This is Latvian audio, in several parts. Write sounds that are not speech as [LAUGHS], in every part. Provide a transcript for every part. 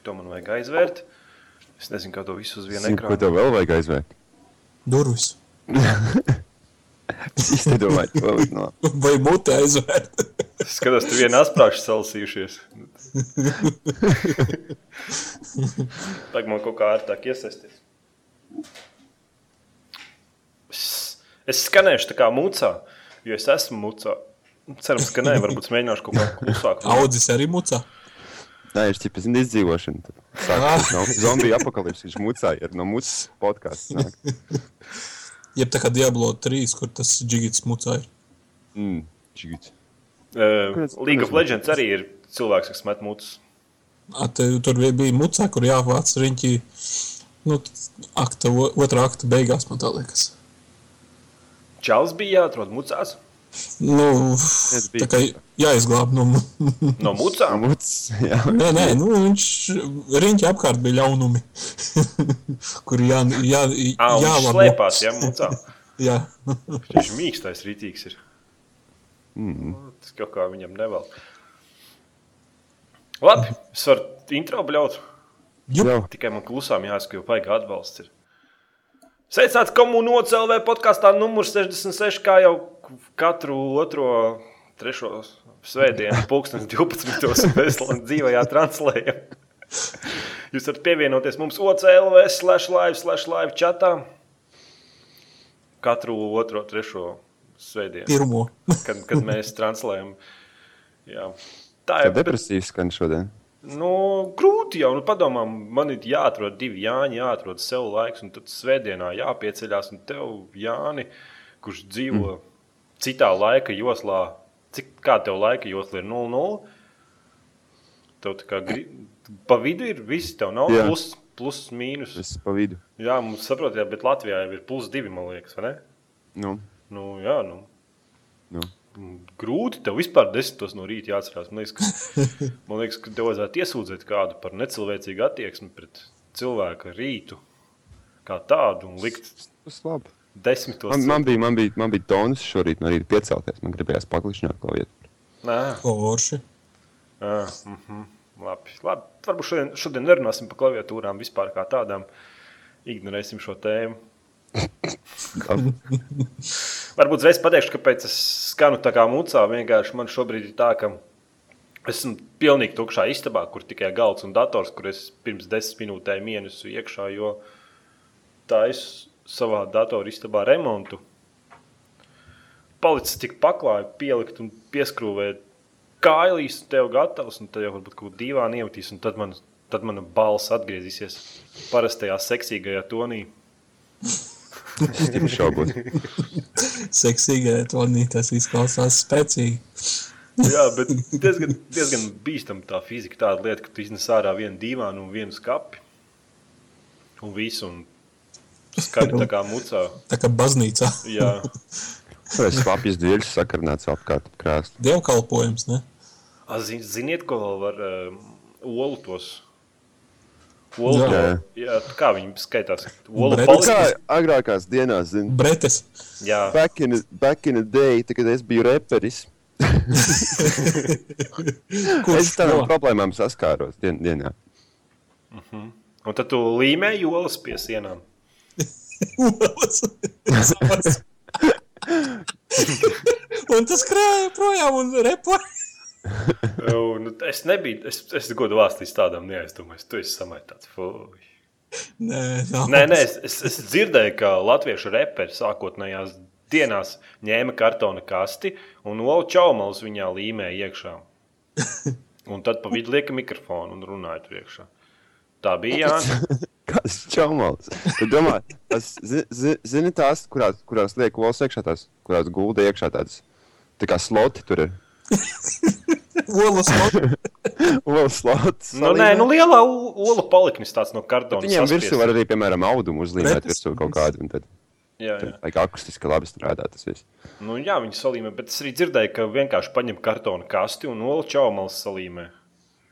Šito man vajag aizvērt. Es nezinu, kā to visu uz vienu Zinu, ko ekrānu. tev vēl vajag aizvērt. Durvis. [LAUGHS] Es izdomāju, ko vēl no. [LAUGHS] Vai mutē aizvērt? Es skatos, tur viena asprāšs salasījušies. [LAUGHS] Tagad man kaut kā ārtāk iesaisties. Es, es skanēšu tā kā mucā, jo es esmu mucā. Cerams, ka nē, varbūt mēģināšu kaut kā klusāk. Audzis arī mucā. Nē, ir čipa, zini, izdzīvošana. Tad Sākas no zombiju apakalipses, viņš mucāja, ir no mucas podkāsts. nāk. [LAUGHS] Jeb tā kā Diablo 3, kur tas džigits mucā ir. Mm, čigits. Uh, Kāpēc- League of Legends arī ir cilvēks, kas met mucas. Tur bija- mucā, kur jāvāc riņķi. Nu, akta, otrā akta beigās, man tā liekas. Čāls bija jāatrod mucās. Nu, bija tā kā jāizglāb no. No mucām. [LAUGHS] Mucas, jā. Nē, nē, nu, viņš riņķi apkārt bija ļaunumi. [LAUGHS] kur jā, jā, viņš jālabo. slēpās, ja mucā. [LAUGHS] Jā, Viņš mīkstais, rītīgs ir. Mm. Tas kaut kā viņam nevēl. Labi, es varu intro bļaut. Jup. Jā. Tikai man klusām jāsaka, jo vajag atbalsts. Ir. Sveicināts komunā OCLV podkāstā numur 66, kā jau katru otro, trešo svētdienu, pulkstenis 12. mēs [LAUGHS] dzīvajā translējam. Jūs varat pievienoties mums OCLV slash live slash live chatā. Katru otro, trešo svētdienu, pirmo. [LAUGHS] kad, kad mēs translējam. Jā. Tā ir depresīva skan šodien. Nu, grūti jau. Nu, padomā, man ir jāatrod divi Jāņi, jāatrod sev laiks, un tad svētdienā jāpieceļās. Un tev, Jāni, kurš dzīvo mm. Citā laika joslā, cik kā tev laika josla ir 0,0. Tev tā kā gri... pa vidu ir viss, tev nav Jā. plus, plus, mīnus. Es pa vidu. Jā, mums saprotiet, bet Latvijā jau ir plus divi, man liekas, vai ne? Nu, Nu, jā, nu. nu. Grūti tev vispār desmitos no rīta jāatcerās. Man liekas, ka, [LAUGHS] man liekas, ka tev vajadzētu iesūdzēt kādu par necilvēcīgu attieksmi pret cilvēku rītu kā tādu un likt Tas labi. Desmitos. Man, man, bija, man, bija, man bija tonus šorīt no rīta piecelties. Man gribējās paklišņot ko vietu. Nē, Forši. ah, mm -hmm. labi. labi. Varbūt šodien, šodien nerunāsim par klaviatūrām vispār kā tādām. Ignorēsim šo tēmu. [LAUGHS] Varbūt reiz pateikšu, kāpēc es skanu tā kā mucā. Vienkārši man šobrīd ir tā, ka esmu pilnīgi tukšā istabā, kur tikai galds un dators, kur es pirms desmit minūtēm ienesu iekšā, jo tā es savā datorā istabā remontu. Palicis tik paklāja, pielikt un pieskrūvēt kājas, tev gatavs, un tad jau varbūt kaut kā dīvaini iemetīs, un tad man, tad mana balss atgriezīsies parastajā seksīgajā tonī. Es tikai šaubos. Seksīgai tonī tas izklausās spēcīgi. Jā, bet diezgan, diezgan bīstama tā fizika. Tāda lieta, ka tu iznes ārā vienu dīvānu un vienu skati. Un visu. Un skaņa tā kā mucā. Tā kā baznīcā. Jā, Vai slapjas dviļas sakarnāts apkārt ap krāstu. Dievkalpojums, ne? A, zin, ziniet, ko vēl var um, olu tos. Olu, Jā. jā. kā viņi skaitās? Olu Kā agrākās dienās, zinu, Bretes. Jā, back in, the- back in the day, tad, kad es biju reperis, [LAUGHS] es tādām problēmām saskāros dien, dienā. un tad tu līmēji olas pie sienām. [LAUGHS] Un tas krāja projām un repoja. Nu, es nebiju, es, es godu valstīs tādām neaizdomājos. Tu esi samaitāts. Fuj. Nē, nav. Nē, nē, es, es, es dzirdēju, ka latviešu reperi sākotnējās dienās ņēma kartona kasti un olu čaumalus viņā līmēja iekšā. Un tad pa vidu lieka mikrofonu un runāja tur iekšā. Tā bija Jānis. [LAUGHS] Kāds čaumals? Tu domā, tas, zi, zi, zini tās, kurās, kurās liek olas iekšā tās, kurās gulda iekšā tādas, tā kā sloti tur ir. [LAUGHS] Olas slots. [LAUGHS] Nu, nē, nu lielā olu paliknis tāds no kartona. Viņiem virsū saspiesti. var arī, piemēram, audumu uzlīmēt Pretis. virsū kaut kādu, un tad, Jā, jā. lai kā akustiski labi strādā tas viss. Nu, jā, viņi salīmē, bet es arī dzirdēju, ka vienkārši paņem kartona kasti un olu čaumalus salīmē.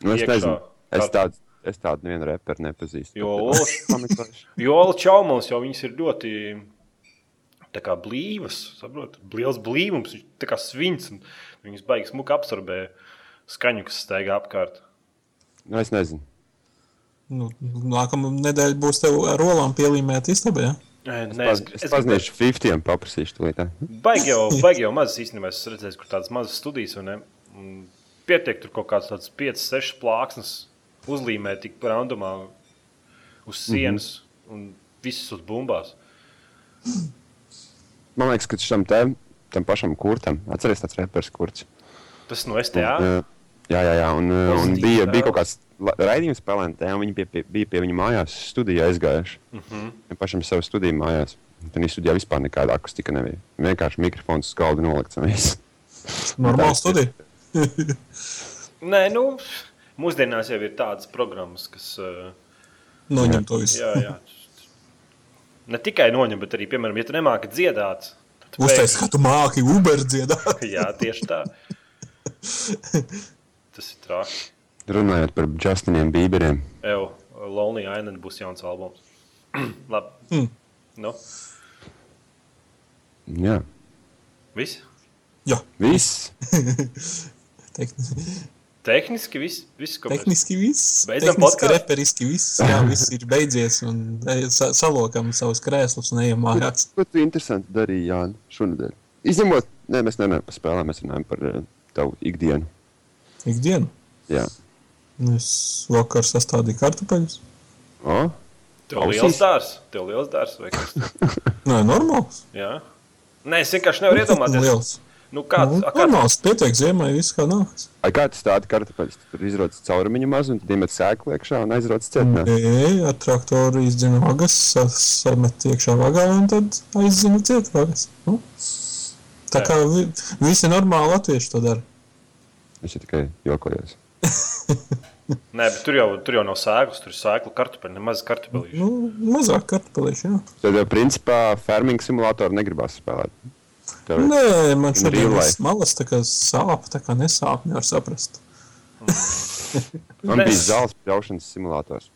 Nu, es Iekšā nezinu, es tādu, es tādu nevienu reperu nepazīstu. Jo olu [LAUGHS] čaumalis jau viņas ir ļoti tā kā blīvas, saprot, liels blīvums, viņš tā kā svins, un viņas baigas muka absorbē skaņu, kas staigā apkārt. Nu, es nezinu. Nu, nākamā nedēļa būs tev ar rolām pielīmēta istabā. Ja? Nē, Es, es, es pazīšu Fiftiem, paprasīšu to lietu. Baigi jau, baigi jau mazas īstenībā. Es redzēju, kur tādas mazas studijas un, ne, un pietiek tur kaut kāds tāds 5, 6 plāksnes uzlīmēt tik randomā uz sienas mm -hmm. un visas uz bumbās. Man liekas, ka šim te, tam pašam kurtam, atceries tāds reperis kurts. Tas no STA. Un, Jā, jā, jā. Un, un Pozitīvi bija, vēl. bija kaut kāds raidījums spēlētājiem, un viņi pie, pie, bija pie viņa mājās studijā aizgājuši. Mm -hmm. Viņam pašam savu studiju mājās. Tad viņa studijā vispār nekāda akustika nebija. Vienkārši mikrofons uz galda nolikts. un. Normāla [LAUGHS] studija. [LAUGHS] Nē, nu, mūsdienās jau ir tādas programmas, kas. Uh, Noņem to visu. jā, jā. Ne tikai noņem, bet arī, piemēram, ja tu nemāki dziedāt, tad tu Uztais, pēkšņi- ka tu māki Uber dziedāt. [LAUGHS] Jā, tieši tā. Tas ir traki. Runājot par Justiniem Bieberiem. Evo, Lonely Island būs jauns albums. [CLEARS THROAT] Labi. Hmm. Nu, Jā, viss. Jā, viss. [LAUGHS] tehniski, viss, viss ko mēs- tehniski viss. Beidzam Tehniski, podcastu? reperiski viss. Jā, viss ir beidzies. Un ej, sa salokam savus krēslus un ejam mājās. Ko tu interesanti darīji, Jānis, šonadēļ? Izņemot, nē, mēs nerunājam par spēlēm, mēs runājam par uh, tavu ikdienu. Ikdienu. Jā, Es vakar sastādīju kartupeļus. o, Tev Ausīs? liels dārs, tev liels dārs vai kas? [LAUGHS] Nē, normāls. Jā. Nē, es vienkārši nevaru [LAUGHS] iedomāties. Liels. Nu, kāds, Nu, kāds, normāls. Pietiek ziemai, viss kā nāks. Ai, kā tas tāda kartupeļs? Tur izrodas caurumiņu mazu, un tad iemet sēklu iekšā un aizrodas cietnē. Nē, ar traktoru izdzina vagas, sa- samet iekšā vagā un tad aizzina ciet vagas. Nu? Tā kā vi, visi normāli latvieši to dara. Es jau tikai jokojos. [LAUGHS] Nē, bet tur jau, tur jau nav sēklas, tur ir sēklu kartupeļi, nemaz kartupeļi. Nu, mazāk kartupelīši, jā. Tad, jau, principā, farming simulātoru negribas spēlēt. Ir Nē, man šodien viss malas tā kā sāp, tā kā nesāp, nevar saprast. [LAUGHS] Man bija zāles pļaušanas simulators.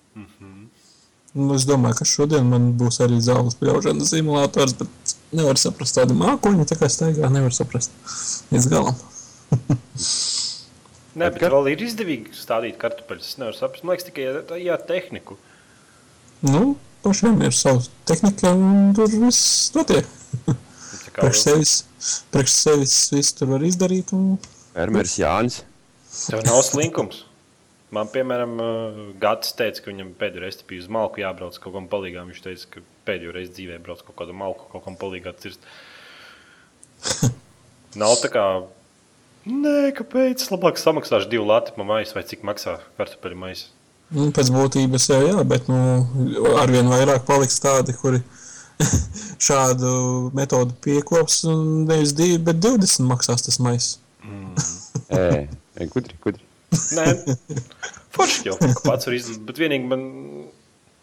Nu, es domāju, ka šodien man būs arī zāles pļaušanas simulators, bet nevar saprast tādu mākoņu, tā kā staigā, nevar saprast līdz galam. [LAUGHS] Nē, bet kar- vēl ir izdevīgi stādīt kartupeļus. Es nevaru saprast, man liekas, tikai ar- jā, tehniku. Nu, pašiem ir savs tehnika, un tur viss notiek. [LAUGHS] Priekš sevis, priekš sevis viss tur var izdarīt. Un... Fermeris Jānis. Tev nav slinkums. Man, piemēram, Gatis teica, ka viņam pēdējo reizi bija uz malku jābrauc kaut kam palīgām. Viņš teica, ka pēdējo reizi dzīvē brauc kaut kādu malku, kaut kam palīgā cirst. [LAUGHS] Nav tā kā, nē, kāpēc? Labāk samaksāšu divu lati pa maisu, vai cik maksā kartupeļu maisu. Nu, pēc būtības jau jā, bet nu, arvien vairāk paliks tādi, kuri [LAUGHS] šādu metodu piekops. un Nevis divi, bet 20 maksās tas maisa. Ē, ē, gudri, gudri. Nē, forši jau pats var izdarīt. Bet vienīgi man,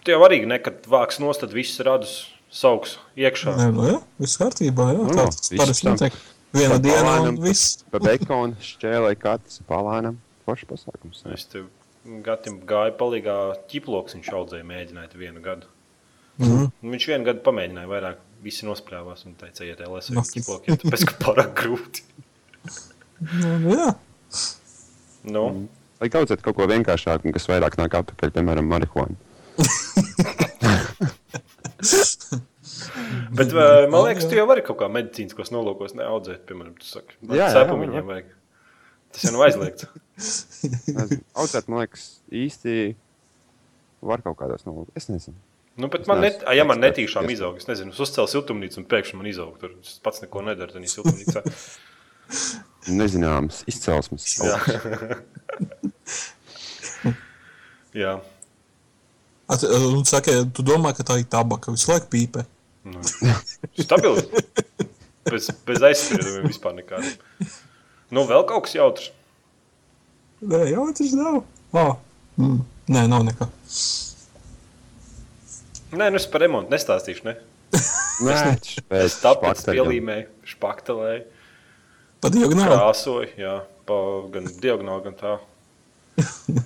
tie jau arī nekad vāks nost, tad viss radus sauks iekšā. Nē, nu, jā, viss kārtībā. Jā, Nu, tā tas viss parasti notiek. Viena diena palēnam, un viss. Pa bekonu šķēlē katrs palānam. Forši pasākums. Es tev gatim gāju palīgā ķiploks, viņš audzēja mēģināt vienu gadu. Mhm. Un Viņš vienu gadu pamēģināja vairāk, visi nospļāvās un teica, iet LS ar ķiplokiem, tāpēc, ka pārāk grūti. Nu, jā, Nu, Lai audzētu kaut ko vienkāršāku, un kas vairāk nāk atpakaļ, piemēram, marihuānu. [LAUGHS] bet uh, man liekas, tu jau vari kaut kā medicīniskos nolūkos neaudzēt, piemēram, tu saki, Jā, cepu var. vajag. Tas jau nav aizliegts. Audzēt, man liekas, īsti var kaut kādos nolūkos. Es nezinu. Nu, bet man, net, neesmu ja man netīšām es- izaug, es nezinu, es uzcēlu siltumnīcu un pēkšņi man izaug. Tur es pats neko nedaru, tad siltumnīcā. [LAUGHS] Nezināms, izcelsmes. Jā. [LAUGHS] Jā. At, un saka, tu domā, ka tā ir tabaka, visu laiku pīpē. Nu, [LAUGHS] stabili. Bez, bez aizspriedumiem vispār nekādiem. Nu, vēl kaut kas jautrs. Nē, jau tas nav. Ah, mm, nē, nav nekā. Nē, nu es par remontu nestāstīšu. Ne? [LAUGHS] Nē, Es tāpēc pielīmēju, špaktelēju, Pa diagonāli. krāsoju. Jā, pa gan diagonāli, gan tā. [LAUGHS]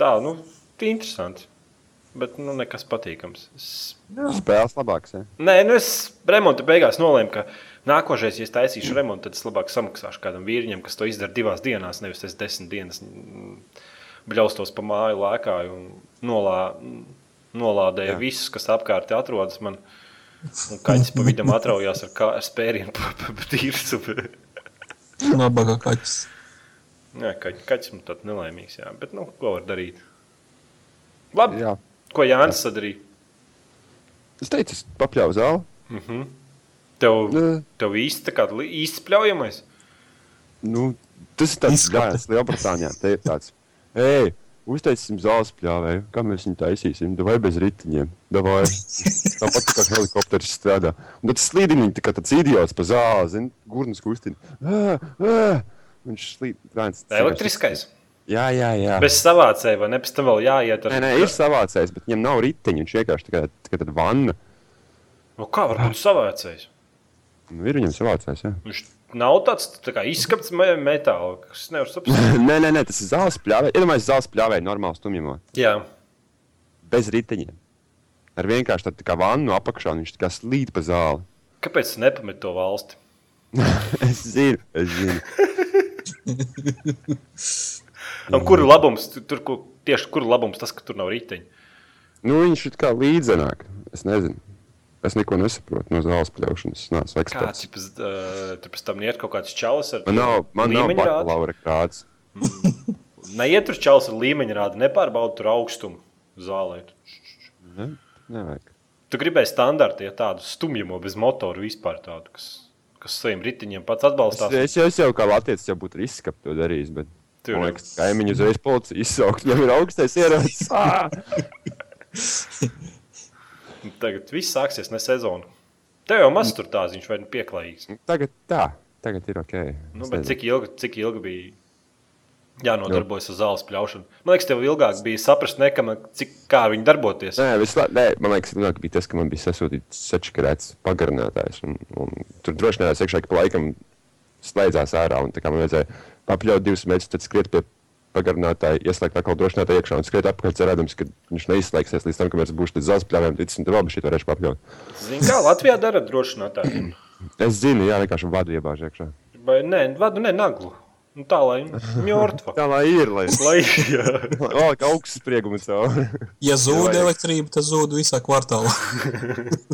Tā, nu, tie interesanti. Bet, nu, nekas patīkams. Es Spēles labāks. Ja? Nē, nu es remonta beigās nolēmu, ka nākošais, ja es taisīšu remontu, tad es labāk samaksāšu kādam vīriņam, kas to izdara divās dienās, nevis es desmit dienas mm, bļaustos pa māju, lēkāju un nolā, nolādēju Jā. visus, kas apkārt atrodas. Man. Un kaķis pa vidam atraujās ar, kā, ar spērienu pa, pa, pa tīrsu. [LAUGHS] Nabaga kaķis. Jā, kaķis, kaķis man tāds nelaimīgs, jā. Bet, nu, ko var darīt? Labi, Jā. ko Jānis sadarīja? Es teicu, es papļāvu zāli. Mhm. Tev, Nē. tev īsti, tā kā īsti spļaujamais? Nu, tas ir tāds gājums Lielbritānijā. Te ir tāds, ej, uztaisīsim zāles pļāvēju. Kā mēs viņu taisīsim? Vai bez ritiņiem? Davai. Tāpat kā helikopters strādā. Un tad slīdiņi tā kā tāds idiots pa zāli, zin, gurnas kustina. Ā, ā. Viņš slīd. viens- Elektriskais. Jā, jā, jā. Bez savācēja, vai ne? Pēc tam vēl jāiet ar Nē, nē, ir savācējs, bet viņam nav riteņi. Viņš vienkārši tā kā, tā kā tāda vanna. Nu, kā var būt savācējs? Nu, ir viņam savācējs, jā. Viņš nav tāds tā izskats me- metāla, kas nevar saprast. [LAUGHS] nē, nē, nē, tas ir zāles pļāvēja. Iedomājieties, zāles pļāvēja normāli stumjumā. Jā, Bez riteņiem. Ar vienkārši tādu tā vannu apakšā, viņš tā kā slīd pa zāli. kāpēc nepamet to valsti? [LAUGHS] Es zinu, es zinu. [LAUGHS] Kur ir labums? Tu- Tur, kur, tieši kur ir labums tas, ka tur nav riteņi? Nu, viņš ir kā līdzenāk. Es nezinu. Es neko nesaprotu no zāles pļaušanas. Es neesmu Kāds eksperts. pēc, uh, tur pēc tam iet kaut kāds čalis ar Man nav, man nav bakalaura krāts. Neiet tur čalis ar līmeņa rādi, nepārbauda tur augstumu zālē. Ne? Nevajag. Tu gribēji standartu, ja tādu stumjumu bez motora vispār tādu, kas, kas saviem riteņiem pats Es, atbalstās. es, jau, es jau kā latviečs jau būtu izskapt to darījis, bet Tur man jau. liekas, kaimiņu uzreiz policija izsaukt. Viņam ir augstais ierocis. [LAUGHS] [LAUGHS] [LAUGHS] Tagad viss sāksies ne sezonu. Tev jau maz tur tāds, viņš vai nu pieklājīgs. Tagad tā, tagad ir ok. Nu, bet cik ilgi, cik ilgi bija jānodarbojas ar zāles pļaušanu? Man liekas, tev ilgāk bija saprast, ne, man, cik, kā viņi darboties. Nē, vislā, nē, man liekas, lielāk bija tas, ka man bija sasūtīts sečakarēts pagarinātājs. Un, un tur droši vien iekšā, ka pa laikam slēdzās ārā. Un, tā kā man vajadzēja papļaut divus metrus, tad skriet pie pagarinātāja, ieslēgt atkal drošinātāju iekšā un skriet apkārt, cerēdams, ka viņš neizslēgsies līdz tam, kamēr es būšu līdz zāles pļāvēm, ticis un vēl šī varēšu papļaut. Zini, kā Latvijā dara drošinātājiem? [CLEARS THROAT] Es zinu, jā, vienkārši vadu iebāž iekšā. Vai nē, vadu ne naglu. Nu, tā lai mjortva. Tā lai ir, lai [LAUGHS] Lai, jā. vēl kā augsts spriegums cauri. Ja [LAUGHS] zūd Nevajag. elektrība, tad zūd visā kvartālā.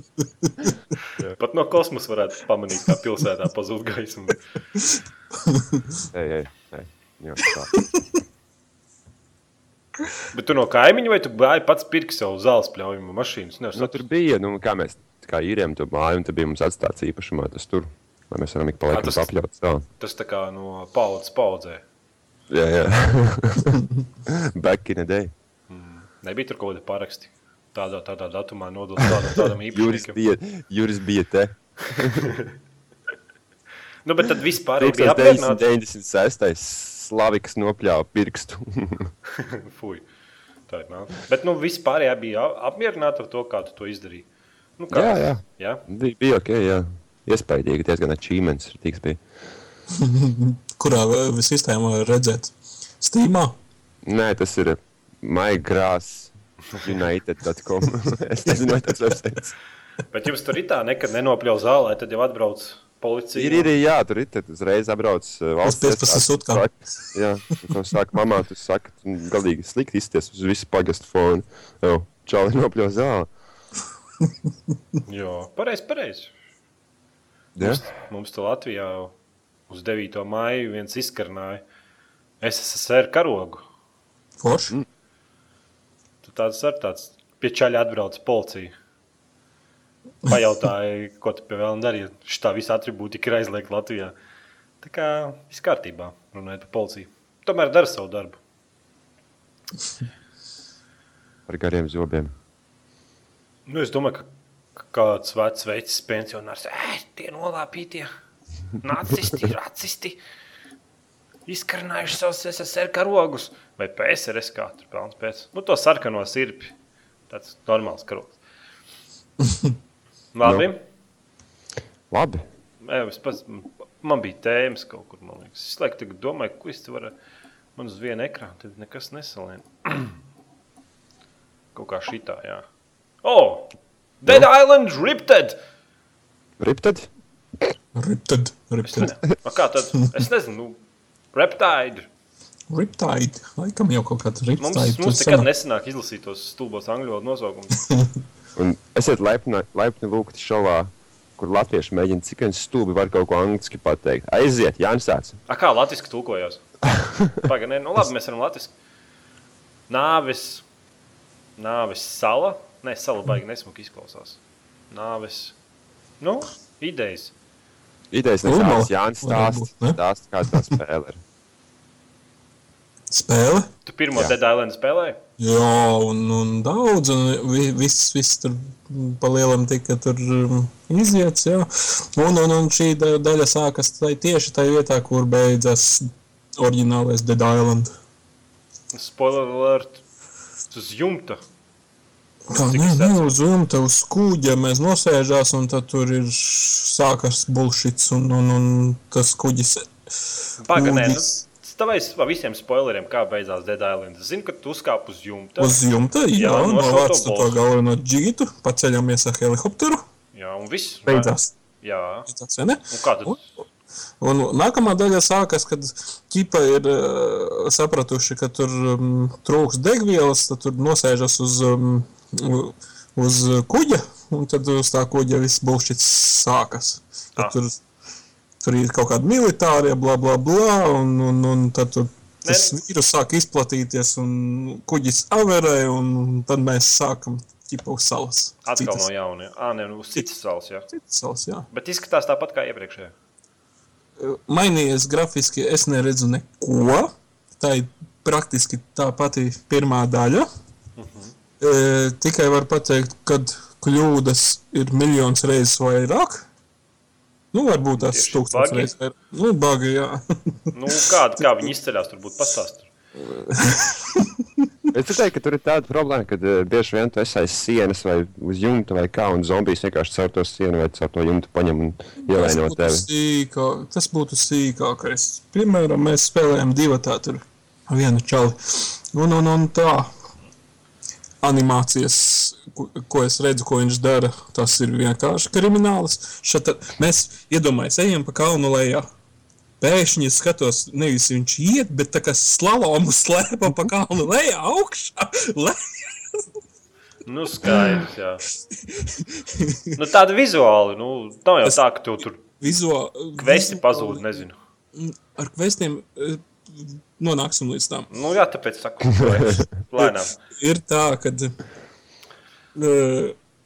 [LAUGHS] Pat no kosmosa varētu pamanīt, kā pilsētā pazūd gaisma. Ej, ej, ej. Jā, tā. Bet tu no kaimiņa vai tu gāji pats pirkt savu zāles pļaujumu mašīnu? Nu, tur bija, nu, kā mēs kā īrējām to māju, un tad bija mums atstāts īpašumā tas tur, lai mēs varam ik pa laikam papļaut. Tā. Tas tā kā no paudzes paudzē. Jā, jā. [LAUGHS] Back in the day. Nebija tur kaut kāda paraksti. Tādā, tādā datumā nodot tādam, tādam [LAUGHS] Juris īpašniekam. bija, Juris bija te. [LAUGHS] Nu, bet tad vispār bija apmierināti. 1996. Slaviks nopļāva pirkstu. [LAUGHS] Fui. Tā ir nāca. Bet nu, vispār jā, bija apmierināti ar to, kā tu to izdarīji. Nu, kā? jā, jā. jā. Bija, bija ok, jā. Iespaidīgi, diezgan achievements rītīgs bija. [LAUGHS] Kurā sistēmā redzēt? Steamā? Nē, tas ir mygrass. United.com. [LAUGHS] es nezinu, vai tas websites. Bet jums tur ir tā, nekad nenopļauj zālē, tad jau atbrauc policija. Ir, ir, jā, tur ir. Tad uzreiz apbrauc uh, valsts 15 iestādes, sutkām. saka- Jā, un to saka mamā, tu saki, tu galīgi slikti izties uz visu pagastu fonu. Jā, čāli nopļauj zāli. Jā, pareizi, pareizi. Jā, Mums, mums tur Latvijā uz 9. maiju viens izkarnāja SSR karogu. Forši. Tu tāds ar tāds pie čaļa atbrauc policija. Pajautāja, ko tu pie vēl darīji. Šitā visa atribūtika ir aizliegta Latvijā. Tā kā viss kārtībā, runājot par policiju. Tomēr dara savu darbu. ar gariem zobiem. Nu, es domāju, ka kāds vecs veids, pensionārs, ej, tie nolāpītie, nacisti, [LAUGHS] racisti, izkarnājuši savus SSR karogus vai PSRS, kā tur pelns pēc. Nu, to sarkano sirpi. Tāds normāls karogs. [LAUGHS] Labi. Labi. Jā, es pats, man bija tēmas kaut kur, man liekas. Es laikam tagad domāju, ko es te varu. Man uz viena ekrāna tad nekas nesalien. kaut kā šitā, jā. Oh! Dead Island Ripted! Riptad? Riptad, riptad. A, kā tad? Es nezinu, nu, Reptide. Riptide. Laikam jau kaut kāda Mums, riptide. mums nekad nesanāk izlasīt tos stulbos angļu valodu nosaukumus. [LAUGHS] Un esiet laipni, laipni lūgti šovā, kur latvieši mēģina cik vien stulbi var kaut ko angliski pateikt. Aiziet, Jānis. A, kā latviešu tulkojās? Pagaidām, nu labi, mēs varam latviešu. Nāves, nāves sala. Nē, sala baigi nesmuki izklausās. Nāves, nu, idejas. Idejas nesāks Jānis stāst, stāst, kāda tā spēle ir. Spēle. Tu pirmo. Dead Island spēlēji? Jā, un, un daudz, un vi- viss, viss tur pa lielam tika tur um, iziets, jā. Un, un, un šī da- daļa sākas tai tieši tajā vietā, kur beidzas oriģinālais Dead Island. Spoiler alert! Uz jumta. Kā nē, nē, uz jumta, uz kuģa mēs nosēžās, un tad tur ir sākas bullshits, un, un, un tas kuģis. Pagaidām, nu, Tāpēc par visiem spoileriem, kā beidzās Dead Island. Es zinu, ka tu uzkāp uz jumta. Uz jumta, jā, Jā, novāc to balsu. galveno džītu, paceļamies ar helikopteru, Jā, un viss. beidzās. Jā, Beidzās, ne? un kā tad? Un nākamā daļa sākas, kad ķipa ir uh, sapratuši, ka tur um, trūks degvielas, tad tur nosēžas uz, um, uz kuģa, un tad uz tā kuģa viss bullshits sākas. Tad Ah. Tur, tur ir kaut kādi militārie, bla, bla, bla, un, un, un tad tur tas Ne- vīrus sāk izplatīties, un kuģis averē, un tad mēs sākam ķipa uz salas. Atkal Citas- no jauna. jā. Ā, nē, nu, uz citas salas. Jā. citas salas, jā. Bet izskatās tāpat kā iepriekšējā. mainījies grafiski, es neredzu neko. Tā ir praktiski tā pati pirmā daļa. E, tikai var pateikt, ka kļūdas ir miljonus reizes vairāk. Nu, varbūt tas bagi? reizes vairāk. Nu, bagi, jā. Nu, kā, kā viņi izceļās, tur būtu pastāstīt. Es teiktu, ka tur ir tāda problēma, ka uh, bieži vien tu esi aiz sienas vai uz jumta vai kā, un zombijs vienkārši caur to sienu vai caur to jumtu paņem un Tas ievaino būtu, tevi. sīkā, tas būtu sīkākais. Piemēram, mēs spēlējam divu tādu vienu čali. Un, un, un tā animācijas, ko, ko es redzu, ko viņš dara, tas ir vienkārši krimināls. Šat, mēs iedomājamies, ejam pa kalnu lejā. Pēkšņi es skatos, nevis viņš iet, bet tā kā slalomu slēpa pa kalnu lejā, augšā. Le... Nu, skaidrs, jā. Nu, tāda vizuāli, nu, nav jau tā, ka tu tur Vizuāli. kvesti pazūd, nezinu. Ar kvestiem eh, nonāksim līdz tam. Nu, jā, tāpēc saku, [LAUGHS] lēnām. ir tā, ka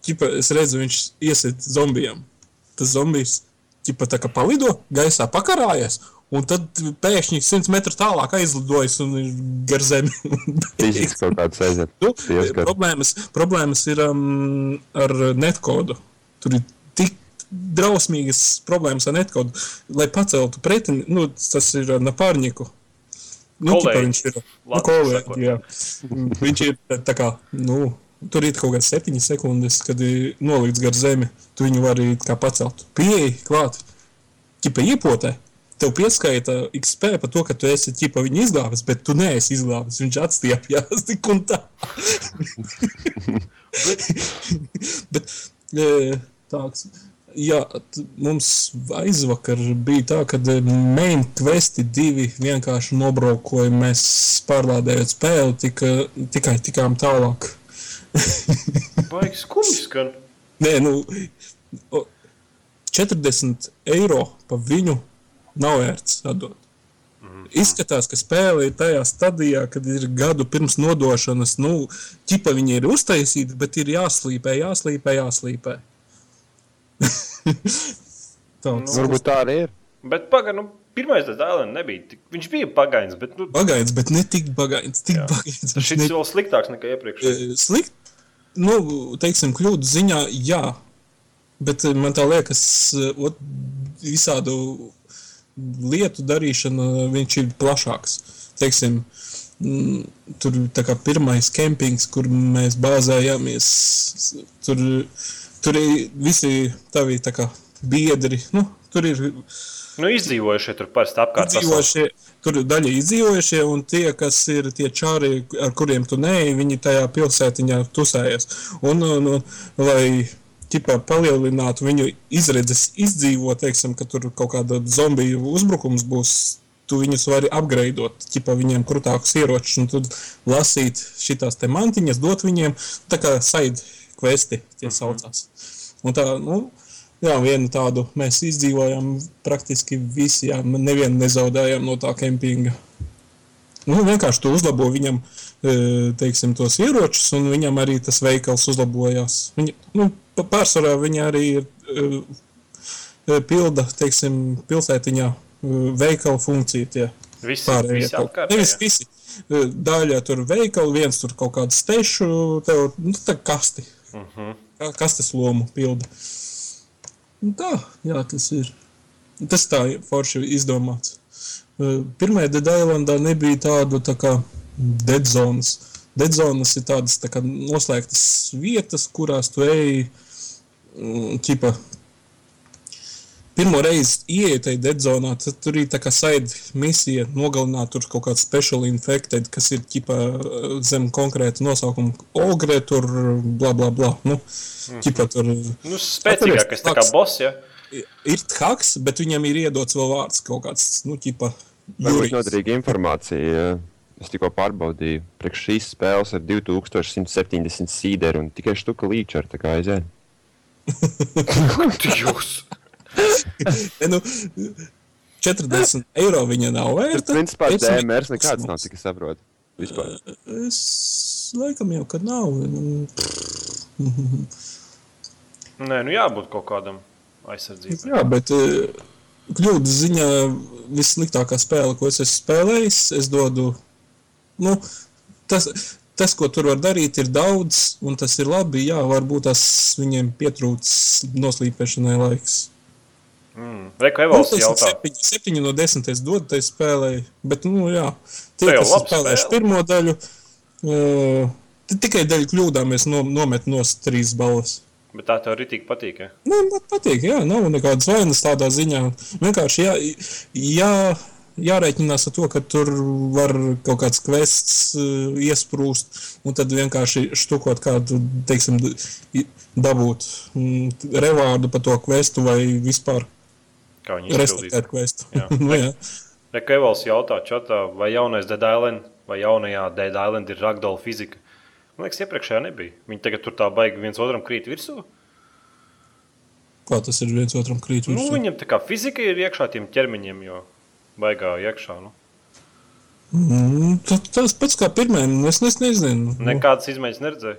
ķipa, es redzu, viņš iesit zombijam. Tas zombijs ķipa, tā kā palido, gaisā pakarājas. Un tad pēkšņi 100 metrus tālāk aizlidojas un ir gar zemi. [LAUGHS] Fiziski kaut kāds aiziet. nu, problēmas, problēmas ir um, ar netkodu. Tur ir tik drausmīgas problēmas ar netkodu, lai paceltu pretini. Nu, tas ir napārņiku. Nu, ķipa, viņš ir nu, Latviešu sakot. kolēģi, jā. Viņš ir tā- tā kā, nu, tur ir kaut kādas septiņas sekundes, kad ir nolikts gar zemi. Tu viņu vari kā pacelt. Pieeja klāt, ķipa iepotē. Tev pieskaita XP par to, ka tu esi ķipa viņu izglābis, bet tu neesi izglābis. Viņš atstiepjas [LAUGHS] tik un tā. bet [LAUGHS] e, tāds. Jā, mums aizvakar bija tā, ka e, main questi divi vienkārši nobraukoja. Mēs pārlādējot spēli, tika, tikai tikām tālāk. [LAUGHS] Baigs skumji skan. Nē, nu, o, 40 eiro par viņu nav vērts atdot. Izskatās, ka spēle ir tajā stadijā, kad ir gadu pirms nodošanas. Nu, ķipa viņi ir uztaisīti, bet ir jāslīpē, jāslīpē, jāslīpē. [LAUGHS] Tāds Varbūt tā arī ir. Bet pagaidi, nu, pirmais tas dēlens nebija. Tik, viņš bija pagainis, bet nu, Bagains, bet ne tik bagains. Tik Jā. bagains. Viņš šis ne- vēl sliktāks nekā iepriekš. E, Slikt, nu, teiksim, kļūdu ziņā, jā. Bet e, man tā liekas, e, ot, visādu lietu darīšana viņš ir plašāks. Teiksim, mm, tur tā kā pirmais kempings, kur mēs bāzējāmies, tur, tur ir visi tavi kā biedri. Nu, tur ir Nu, izdzīvojušie tur parasti apkārt. izdzīvojušie, tur ir daļa izdzīvojušie, un tie, kas ir tie čāri, ar kuriem tu neej, viņi tajā pilsētiņā tusējas. Un, un, un lai ķipā, palielinātu viņu izredzes izdzīvot, teiksim, ka tur kaut kāda zombiju uzbrukums būs, tu viņus vari apgraidot, ķipa viņiem krūtākus ieročus, un tad lasīt šitās te mantiņas, dot viņiem, tā kā side questi tie saucās. Un tā, nu, jā, vienu tādu mēs izdzīvojām praktiski visi, jā, nevienu nezaudējām no tā kempinga. Nu, vienkārši tu uzlabo viņam, e, teiksim, tos ieročus, un viņam arī tas veikals uzlabojās. Viņa, nu, pārsvarā viņa arī ir e, e, pilda, teiksim, pilsētiņā veikala funkcija tie Visi, pārējie. visi kaut- apkārt. Nevis visi. Daļa tur veikalu, viens tur kaut kādu stešu, tev, nu, tā kasti. Uh -huh. Kā kastes lomu pilda. Un tā, jā, tas ir. Tas tā forši izdomāts. Pirmajā Dead Islandā nebija tādu tā kā dead zonas. Dead zonas ir tādas tā kā noslēgtas vietas, kurās tu ej, mm, ķipa, pirmo reizi ieeja tajā dead zonā, tad tur ir tā kā side misija nogalināt tur kaut kāds special infected, kas ir ķipa zem konkrēta nosaukuma ogre, tur bla bla bla. Nu, ķipa tur Nu, spēcīgākais tā kā boss, ja? ir haks, bet viņam ir iedots vēl vārds kaut kāds, nu, ķipa Jurijs. noderīga informācija. Es tikko pārbaudīju, priekš šīs spēles ir 2170 sīderi un tikai štuka līča ar tā kā aiziet. [LAUGHS] [LAUGHS] Jūs. [LAUGHS] Nu, 40 eiro viņa nav Tas vērta. principā Es viņu- DMRs nekāds nav, cik es saprotu. Vispār. Es laikam jau, kad nav. Nu, [LAUGHS] Nē, nu jābūt kaut kādam aizsardzībai. Jā, bet eh, kļūdas ziņā vissliktākā spēle, ko es esmu spēlējis, es dodu. Nu, tas, tas, ko tur var darīt, ir daudz, un tas ir labi. Jā, varbūt tas viņiem pietrūcis noslīpēšanai laiks. Mm. Nu, Evalds tas ir jautā. septiņi, septiņi no desmit es dodu tai spēlē. Bet, nu, jā, tie, jau kas spēlējuši pirmo daļu, uh, tikai daļu kļūdām es no, nometu no trīs balvas. Bet tā tev ritīgi patīk. Ja? Nu, man patīk, jā, nav nekādas vainas tādā ziņā. Vienkārši jā, jā, jārēķinās ar to, ka tur var kaut kāds kvests uh, iesprūst, un tad vienkārši štukot kādu, teiksim, dabūt mm, revārdu par to kvestu vai vispār Kā viņi izpildīja. respektēt kvestu. Jā. [LAUGHS] nu, jā. Reku Evalds jautā, čatā, vai jaunais Dead Island vai jaunajā Dead Island ir ragdola fizika. Man liekas, iepriekšējā nebija. Viņi tagad tur tā baigi viens otram krīt virsū. Kā tas ir viens otram krīt Nu, virsū? viņam tā kā fizika ir iekšā tiem ķermeņiem, jo baigā iekšā. Nu. Mm, ta- tas pats kā pirmajam, es, es nezinu. Nekādas izmaiņas neredzēju.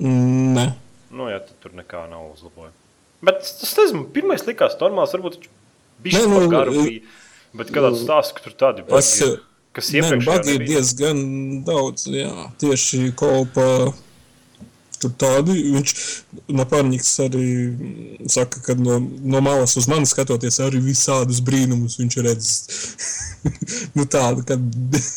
Mm, Nē. Nu, jā, tur nekā nav uzlabojuma. Bet tas, nezinu, pirmais likās normāls, varbūt bija nu, nu, garu. Bija. Bet kādā stāstā, ka tur tādi bagi, Es, ir, kas iepriekš bagi ir diezgan daudz, jā, tieši kolpa. Tur tādi, viņš Napārņiks arī saka, ka no, no malas uz mani skatoties arī visādus brīnumus viņš redz. [LAUGHS] nu tādu, kad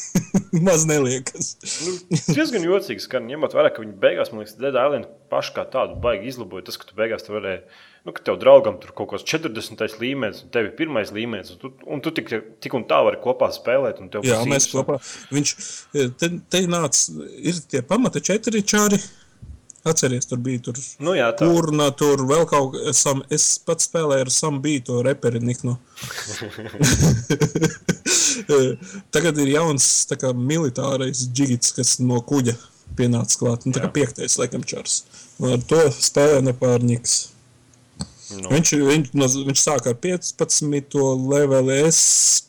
[LAUGHS] maz neliekas. Nu, diezgan jocīgi skan, ņemot vērā, ka viņi beigās, man liekas, Dead Island pašu kā tādu baigi izlaboja. Tas, ka tu beigās tur varēji, nu, ka tev draugam tur kaut kāds 40. līmenis, un tev ir pirmais līmenis, un tu, un tu tik, tik un tā vari kopā spēlēt. Jā, būs mēs kopā. Viņš te, te nāca, ir tie pamata četri čāri. Atceries, tur bija tur Nu, jā, tā. Urna, tur vēl kaut kas. Es pats spēlēju ar Sam Bītu, to reperi Niknu. [LAUGHS] Tagad ir jauns kā, militārais džigits, kas no kuģa pienāca klāt. Nu, tā kā piektais, laikam, čars. Un ar to spēlē nepārņiks. Nu, Viņš, viņš, no, viņš sāka ar 15. leveli. Es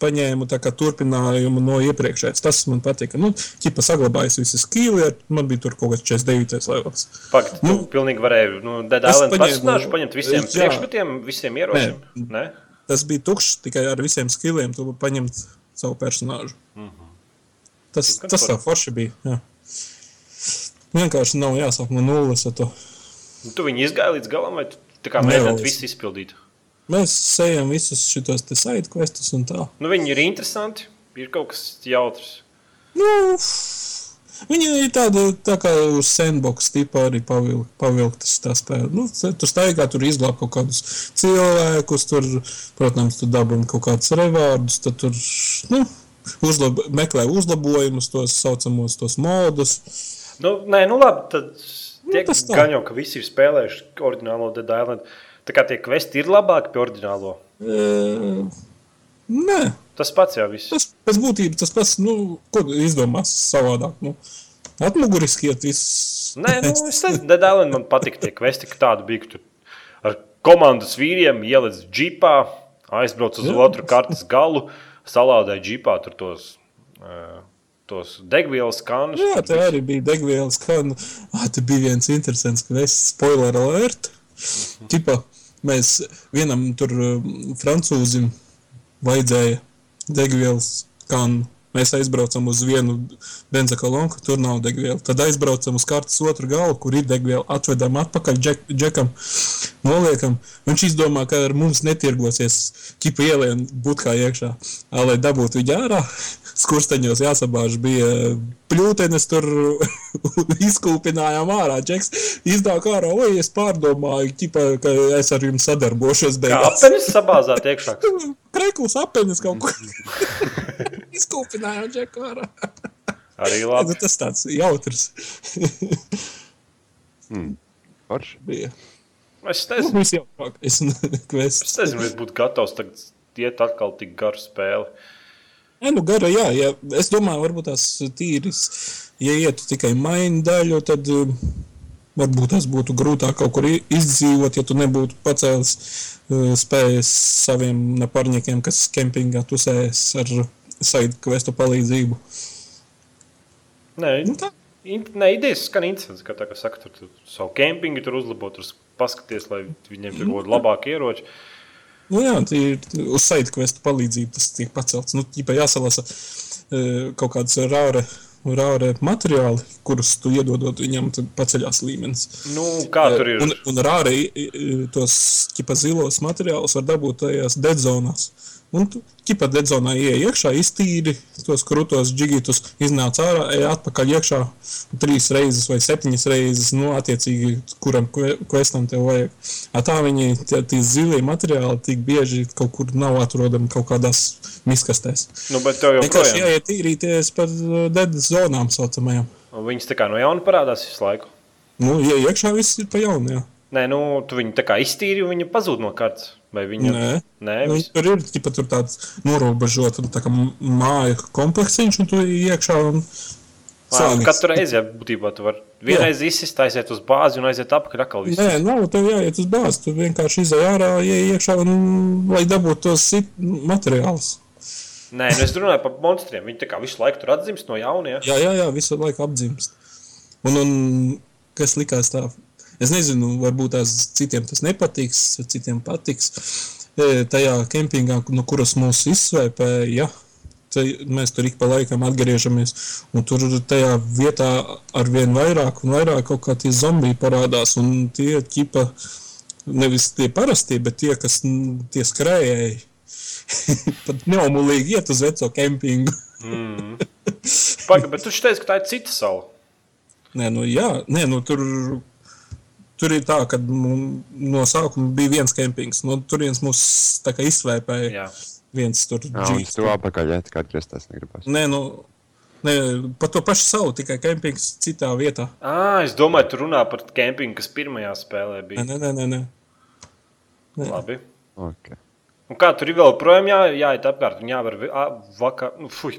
paņēmu tā kā turpinājumu no iepriekšējās. Tas man patika. Nu, ķipa saglabājas visi skīli. Man bija tur kaut kāds 49. levels. Pagaid, tu Nu, pilnīgi varēji, nu, paņēmu- personāžu paņemt visiem Jā. priekšmetiem, visiem ieročiem. Nē? Tas bija tukšs tikai ar visiem skilliem. Tu paņemt savu personāžu. Tas, Tas gan tas tā forši. bija. Jā. Vienkārši nav jāsāk no nulles. Nu, Tu viņu izgāji līdz galam, vai tu tā kā es- visu izpildīt? Mēs sējam visus šos side questus un tā. Nu, viņi ir interesanti, ir kaut kas jautrs. Nu, viņa ir tāda tā kā uz sandbox tipa arī pavil, pavilktas tā spēle. Nu, tur staigā, tur izglāb kaut kādus cilvēkus, tur, protams, tu dabūni kaut kādus revārdus, tad tur, nu, uzlab, meklē uzlabojumus, tos saucamos tos modus. Nu, nē, nu labi, tad tiek tas tā. gan jau, ka visi ir spēlējuši oriģinālo Dead Island. Tā kā tie kvesti ir labāki par oriģinālo. E, nē, Tas pats jau viss. Tas pēc būtības tas pats, nu, ko izdomās savādāk. Nu, atmuguriski iet viss. Nē, nu, es nezinu, Dedēlin man patīk tie kvesti, ka tāda bija, ka tu ar komandas vīriem ieliec džipā, aizbrauc uz Jā. otru kartes galu, salādēja džipā tur tos, eh, tos degvielas kanus. Jā, tā arī bija degvielas, nu, ah, te bija viens interesants kvests, spoiler alert. Tipa, mēs vienam tur um, francūzim vajadzēja degvielas kanu. Mēs aizbraucam uz vienu benzakolonku, tur nav degviela. Tad aizbraucam uz kartes otru galu, kur ir degviela. Atvedam atpakaļ džek, džekam, noliekam. Viņš izdomā, ka ar mums netirgosies. Čipa ielien būtkā iekšā. Lai dabūtu viņu ārā, skursteņos jāsabāž bija pļūtenes, tur [LAUGHS] izkūpinājām ārā. Džeks izdāk ārā, oi, es pārdomāju, ķipa, ka es ar jums sadarbošos. Kā beigās." apenis sabāzāt iekšā. [LAUGHS] Krekls apenis kaut kur. [LAUGHS] Izkūpinājām džeku ārā. Arī Nu, labi. tas tāds jautrs Forši. bija. Es Nu, nezinu, viss jaukākais kvests. es nezinu, vai es būtu gatavs tagad iet atkal tik garu spēli. Nē, nu gara, jā, jā. Es domāju, varbūt tās tīras, ja ietu tikai mainu daļu, tad um, varbūt tas būtu grūtāk kaut kur izdzīvot, ja tu nebūtu pacēlis uh, spējas saviem naparņiekiem, kas kempingā tusējas ar saidu kvestu palīdzību. Nē, Nu, tā. in- nē idejas skan interesants, ka tā kā saka, tur, tur savu kempingu tur uzlabot, tur paskaties, lai viņiem tur būtu labāki ieroči. Nu, jā, tā ir uz saitu kvestu palīdzību tas tiek pacelts. Nu, tīpā jāsalasa e, kaut kāds rāre, rāre materiāli, kurus tu iedodot viņam, tad paceļās līmenis. Nu, kā tur ir? Un, un rāre i- tos ķipa zilos materiālus var dabūt tajās dedzonās. Un ķipa dedzonā ieej iekšā, iztīri tos krūtos džigitus, iznāc ārā, ej atpakaļ iekšā trīs reizes vai septiņas reizes, nu, attiecīgi, kuram kve- questam tev vajag. A tā viņi, tie, tie zilie materiāli, tik bieži kaut kur nav atrodami kaut kādās miskastēs. Nu, bet tev Vienkārši joprojām. jāiet tīrīties par dead zonām saucamajām. Viņas tā kā no jauna parādās visu laiku. Nu, ja iekšā viss ir pa jaunu, jā. Nē, nu, tu viņu tā kā iztīri, un viņa pazūd no kartes. Vai viņa? Nē. Nē, Nu, vis... tur ir ķipa, tur tāds norobežots tā kā m- māja kompleksiņš, un tu iekšā un Ā, sānis. Katru reizi, ja būtībā tu vari vienreiz izsist, aiziet uz bāzi un aiziet apakaļ. Nē, nav tev jāiet uz bāzi. Tu vienkārši izai ārā, ej iekšā, un, lai dabūtu tos materiālus. Nē, nu es runāju par monstriem. Viņi tā kā visu laiku tur atzimst no jauna. Ja? Jā, jā, jā, visu laiku apdzimst. Un, un kas likās tā? Es nezinu, varbūt tās citiem tas nepatiks, citiem patiks. E, Tajā kempingā, no kuras mūs izsvēpēja, mēs tur ik pa laikam atgriežamies. Un tur tajā vietā ar vien vairāk un vairāk kaut kā tie zombiji parādās. Un tie ķipa, nevis tie parastie, bet tie, kas tie skrējēji. [LAUGHS] Pat neomulīgi iet uz veco kempingu. [LAUGHS] Pagaid, bet tu teici, ka tā ir cita sala. Nē, nu, jā, nē, nu, tur, tur ir tā, ka nu, no sākuma bija viens kempings. No turienes mūs tā kā izsvēpēja Jā. viens tur Jā, un džīks. tu apakaļ, ja kā atgriezties negribas. Nē, nu, nē, pa to pašu savu, tikai kempings citā vietā. À, es domāju, tu runā par kempingu, kas pirmajā spēlē bija. nē, nē, nē. nē. nē. Labi. Okay. Un kā tur ir vēl projām jā, jāiet apkārt? Un jāvar vakar. Nu, fuj.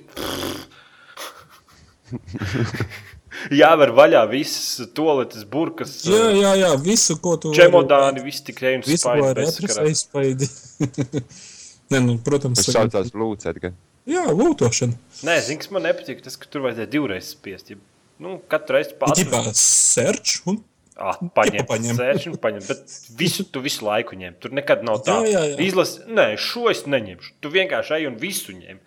[LAUGHS] jāver vaļā visas toaletes, burkas, Jā, jā, jā, visu, ko tu. čemodāni, viss tikai un spaidi [LAUGHS] nē, nu, protams, Tas saucās Lūdzu, ka jā, lūtošana. Nē, zini, kas man nepatīk, tas, ka tur vajadzēja divreiz spiest. Ja, nu, katru reizi pats. Ģipā search un Ah, paņem, paņem. paņem. paņem. Bet visu tu visu laiku ņem. Tur nekad nav tā. Jā, jā, jā. Izlasi, nē, šo es neņemšu. Tu vienkārši ej un visu ņem.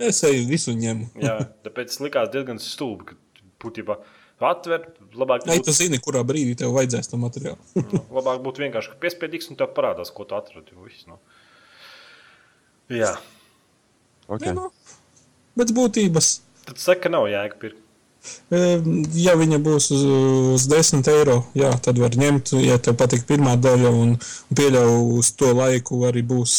es eju visu ņemu. Jā, tāpēc likās diezgan stulbi. ka Būtībā atver, labāk Ai, tu būtu, zini, kurā brīdī tev vajadzēs to materiālu. [LAUGHS] labāk būtu vienkārši ka piespiedīgs un tev parādās, ko tu atradi. Viss, nu. Jā, okay. Nē, nu, Pēc būtības, tad saka, ka nav jēga pirkt. ja viņa būs uz, uz 10 eiro, jā, tad var ņemt, ja tev patīk pirmā daļa, un un pieļauju uz to laiku arī būs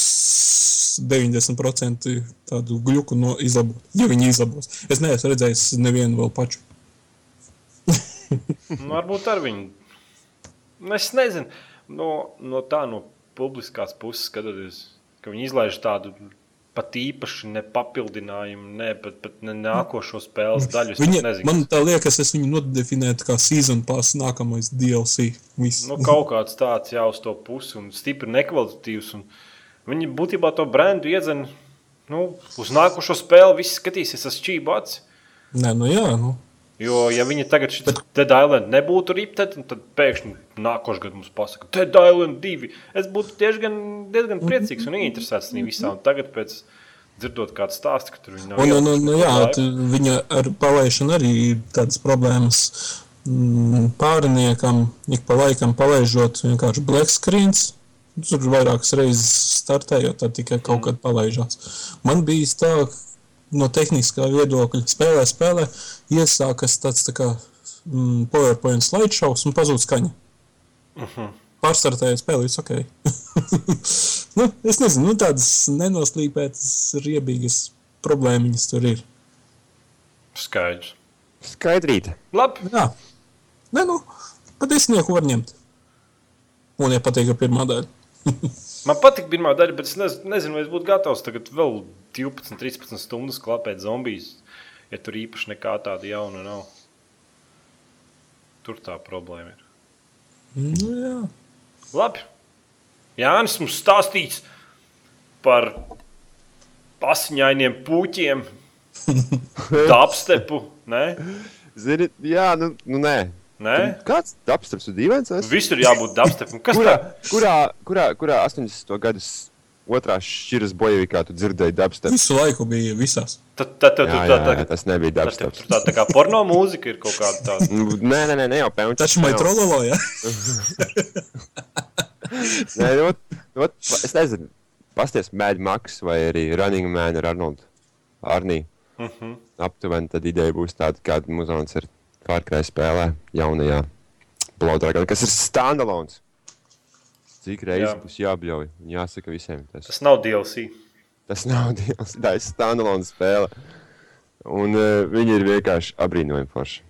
90% tādu gluku no izlabot, ja viņi izlabos. Es neesmu redzējis nevienu vēl pašu. [LAUGHS] Nu, varbūt ar viņu. Nu, Es nezinu, no, no tā no publiskās puses skatoties, ka viņi izlaiž tādu pat īpaši ne papildinājumu, ne pat, pat ne nākošo spēles daļu. es Viņa, man liekas, es viņu nodefinētu kā season pass nākamais DLC. Viss. nu, kaut kāds tāds jau uz to pusi un stipri nekvalitatīvs. Un viņi būtībā to brendu iedzen nu, uz nākošo spēli. Visi skatīsies uz čību acis. Nē, nu jā, nu. Jo, ja viņi tagad šī Dead Island nebūtu riptet, tad pēkšņi nākošais gads mums pasaka, Dead Island 2. Es būtu diezgan, diezgan priecīgs un interesēts tajā visā. Un tagad, pēc dzirdot kādu stāstu, ka tur viņi nav Un, un, un, jā, viņa ar palaišanu arī ir tādas problēmas. Mm, Pāriniekam ik pa laikam palaižot vienkārši black screens. Tur vairākas reizes startējot, tad tikai kaut kad palaižās. Man bija tā, no tehniskā viedokļa, spēlē, spēlē, iesākas tāds tā kā mm, PowerPoint slideshows un pazūd skaņa. Pārstartējot spēli, viss ok. [LAUGHS] nu, es nezinu, nu, tādas nenoslīpētas, riebīgas problēmiņas tur ir. Skaidrs. Skaidrīta. Labi. Jā, Nē, nu, pat es nieku var ņemt. Un, ja patīk, pirmā daļa. [LAUGHS] Man patīk pirmā daļa, bet es nez, nezinu, vai es būtu gatavs tagad vēl 12, 13 stundas klapēt zombijas, ja tur īpaši nekā tāda jauna nav. Tur tā problēma ir. Nu, jā. Labi. Jānis mums stāstīs par pasiņainiem puķiem, [LAUGHS] dubstepu. Ne? Zini, jā, nu, nu nē. Nē? Kāds apstāsts ir dīvains? Es- Visur jābūt dubstepam. Kas Kurā, tā? kurā, kurā, kurā 80. gadus otrā šķiras bojavīkā tu dzirdēji dubstep? Visu laiku bija visās. Tad, tad, tad, Jā, tad, jā, tad, jā, tas nebija tur tā, tā kā porno mūzika ir kaut kāda tāda. [LAUGHS] Nu, Nē, nē, nē, ne jau pēkšņi. Taču man trololo, jā. [LAUGHS] Nē, nu, nu, es nezinu, pasties Mad Max vai arī Running Man ar Arnoldu Arniju. Uh -huh. Aptuveni tad ideja būs tāda, kāda muzons ir Cry spēlē jaunajā Blood Dragon, kas ir standalone. Cik reizes Jā. būs jābļauj jāsaka visiem. Tas, Tas nav DLC. tas nav [LAUGHS] dievs, tā ir standalone spēle. Un uh, viņi ir vienkārši apbrīnojami forši.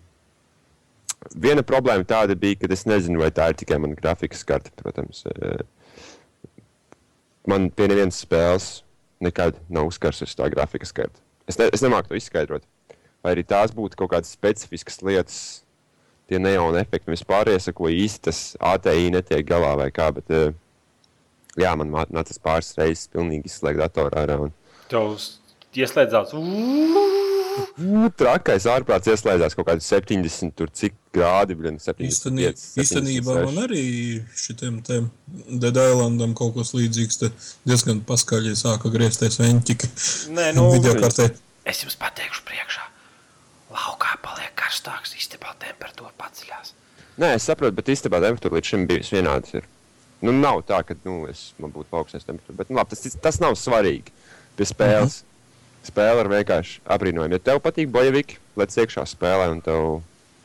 Viena problēma tāda bija, ka es nezinu, vai tā ir tikai mana grafikas karte. Protams, Eh, man pie nevienas spēles nekad nav uzkarsusi tā grafikas karte. Es, ne, es nemāku to izskaidrot. Vai arī tās būtu kaut kādas specifiskas lietas, tie neona efekti vispār, ar ko īsti tas ATI netiek galā vai kā. Bet, eh, jā, man nācās pāris reizes pilnīgi izslēgt datoru ārā. Un, Tev ieslēdzās. Trakais ārprāts ieslēdzās kaut kādi 70, tur cik grādi bija. Īstenībā, īstenībā man arī šitiem te Dead Islandam kaut kas līdzīgs. Diezgan paskaļi sāka griezties veņķiki. Nē, [LAUGHS] nu, kartē. Es jums pateikšu, priekšā. Laukā paliek karstāks, istabā temperatūra paceļās. Nē, es saprotu, bet īstenībā temperatūra līdz šim bijusi vienāda. Nu, nav tā, ka nu, es, man būtu augsts temperatūra. Bet nu, labi, tas, tas nav svarīgi pie spēles. Mm -hmm. Spēle ir vienkārši apbrīnojama. Ja tev patīk bojaviki, lec iekšā spēlē, un tev,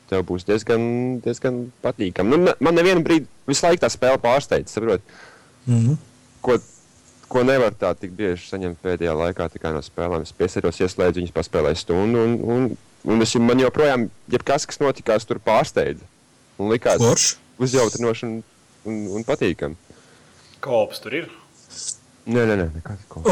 tev būs diezgan, diezgan patīkami. Nu, ne- man nevienu brīdi visu laiku tā spēle pārsteidz. Saprot, Mhm. ko, ko nevar tā tik bieži saņemt pēdējā laikā tikai no spēlēm. Es piesēros, ieslēdzu viņas, paspēlēju stundu, un, un, un es, man joprojām, jebkas, kas notikās, tur pārsteidza. Un likās Forši. uzjautrinoši un, un, un patīkami. Kops tur ir. Nē, nē, nē, nekāds ko. [LAUGHS]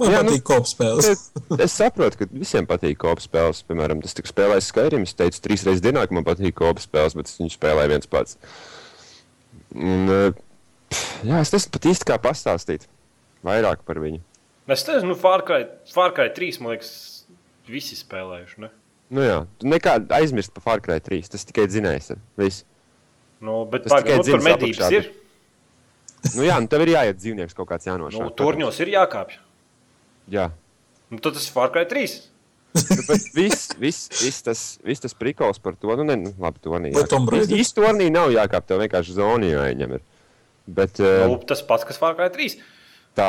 Man Jā, nu- patīk kopspēles. Es, es saprotu, ka visiem patīk kopas spēles. Piemēram, tas tik spēlēs Skyrim. Es teicu, trīs reizes dienā, ka man patīk kopas spēles, bet es viņu spēlēju viens pats. Un, eh, pff, jā, es nezinu pat īsti kā pastāstīt vairāk par viņu. Es nezinu, nu, Far Cry, Far Cry 3, man liekas, visi spēlējuši. Ne? Nu, jā, tu nekā aizmirst par Far Cry 3. Tas tikai dzinējs. Nu, bet Tas tikai pagaidi, nu, medības apakšā, ir. Nu, jā, nu, tev ir jāiet dzīvnieks kaut kāds jānošauj. Nu, turņos ir jākāpj. Jā. Nu, tad tas ir Far Cry 3. Nu, bet viss, viss, viss tas, viss tas prikals par to, nu, ne, nu labi, to nē. Vai Tomb Raider? Īsti tornī nav jākāp, tev vienkārši zonī jāieņem. Ir. Bet uh, Nu, tas pats, kas Far Cry 3. tā,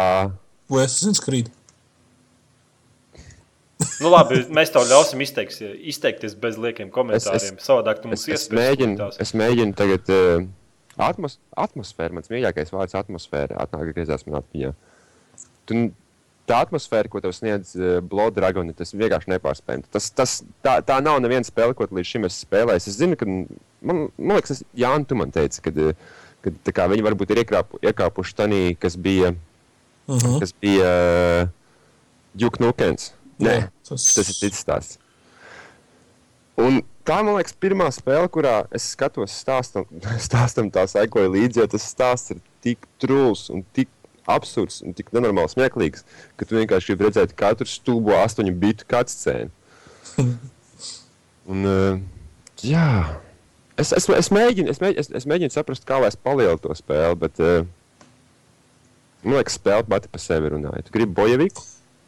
Vai es esmu skrīt? Nu, labi, mēs tev ļausim izteiks, izteikties bez liekiem komentāriem. Es- Savādāk tu mums es, es, iespējas mēģinu, sliktās. es mēģinu tagad uh, atmos, atmosfēru, mans mīļākais vārds atmosfēra, atnāk griezās man atmiņā. Tu, tā atmosfēra, ko tev sniedz uh, Blood Dragon, tas vienkārši nepārspējami. Tas, tas, tā, tā nav neviena spēle, ko līdz šim esi spēlējis. Es zinu, ka, man, man liekas, Jānis, tu man teici, kad, uh, kad tā kā viņi varbūt ir iekrāpu, iekāpuši tanī, kas bija Uh -huh. kas bija uh, Duke Nukens. Nē, Jā, tas- tas ir cits stāsts. Un tā, man liekas, pirmā spēle, kurā es skatos stāstam, [LAUGHS] stāstam tā sekoja līdzi, jo tas stāsts ir tik trūls un tik absurds un tik nenormāli smieklīgs, ka tu vienkārši gribi redzēt katru stulbo astoņu bitu cutscēnu. [LAUGHS] Un, uh, jā, es, es, es, mēģinu, es, mēģinu, es, es mēģinu saprast, kā lai es palielu to spēli, bet uh, man liekas, spēle pati par sevi runāja. Tu gribi bojeviku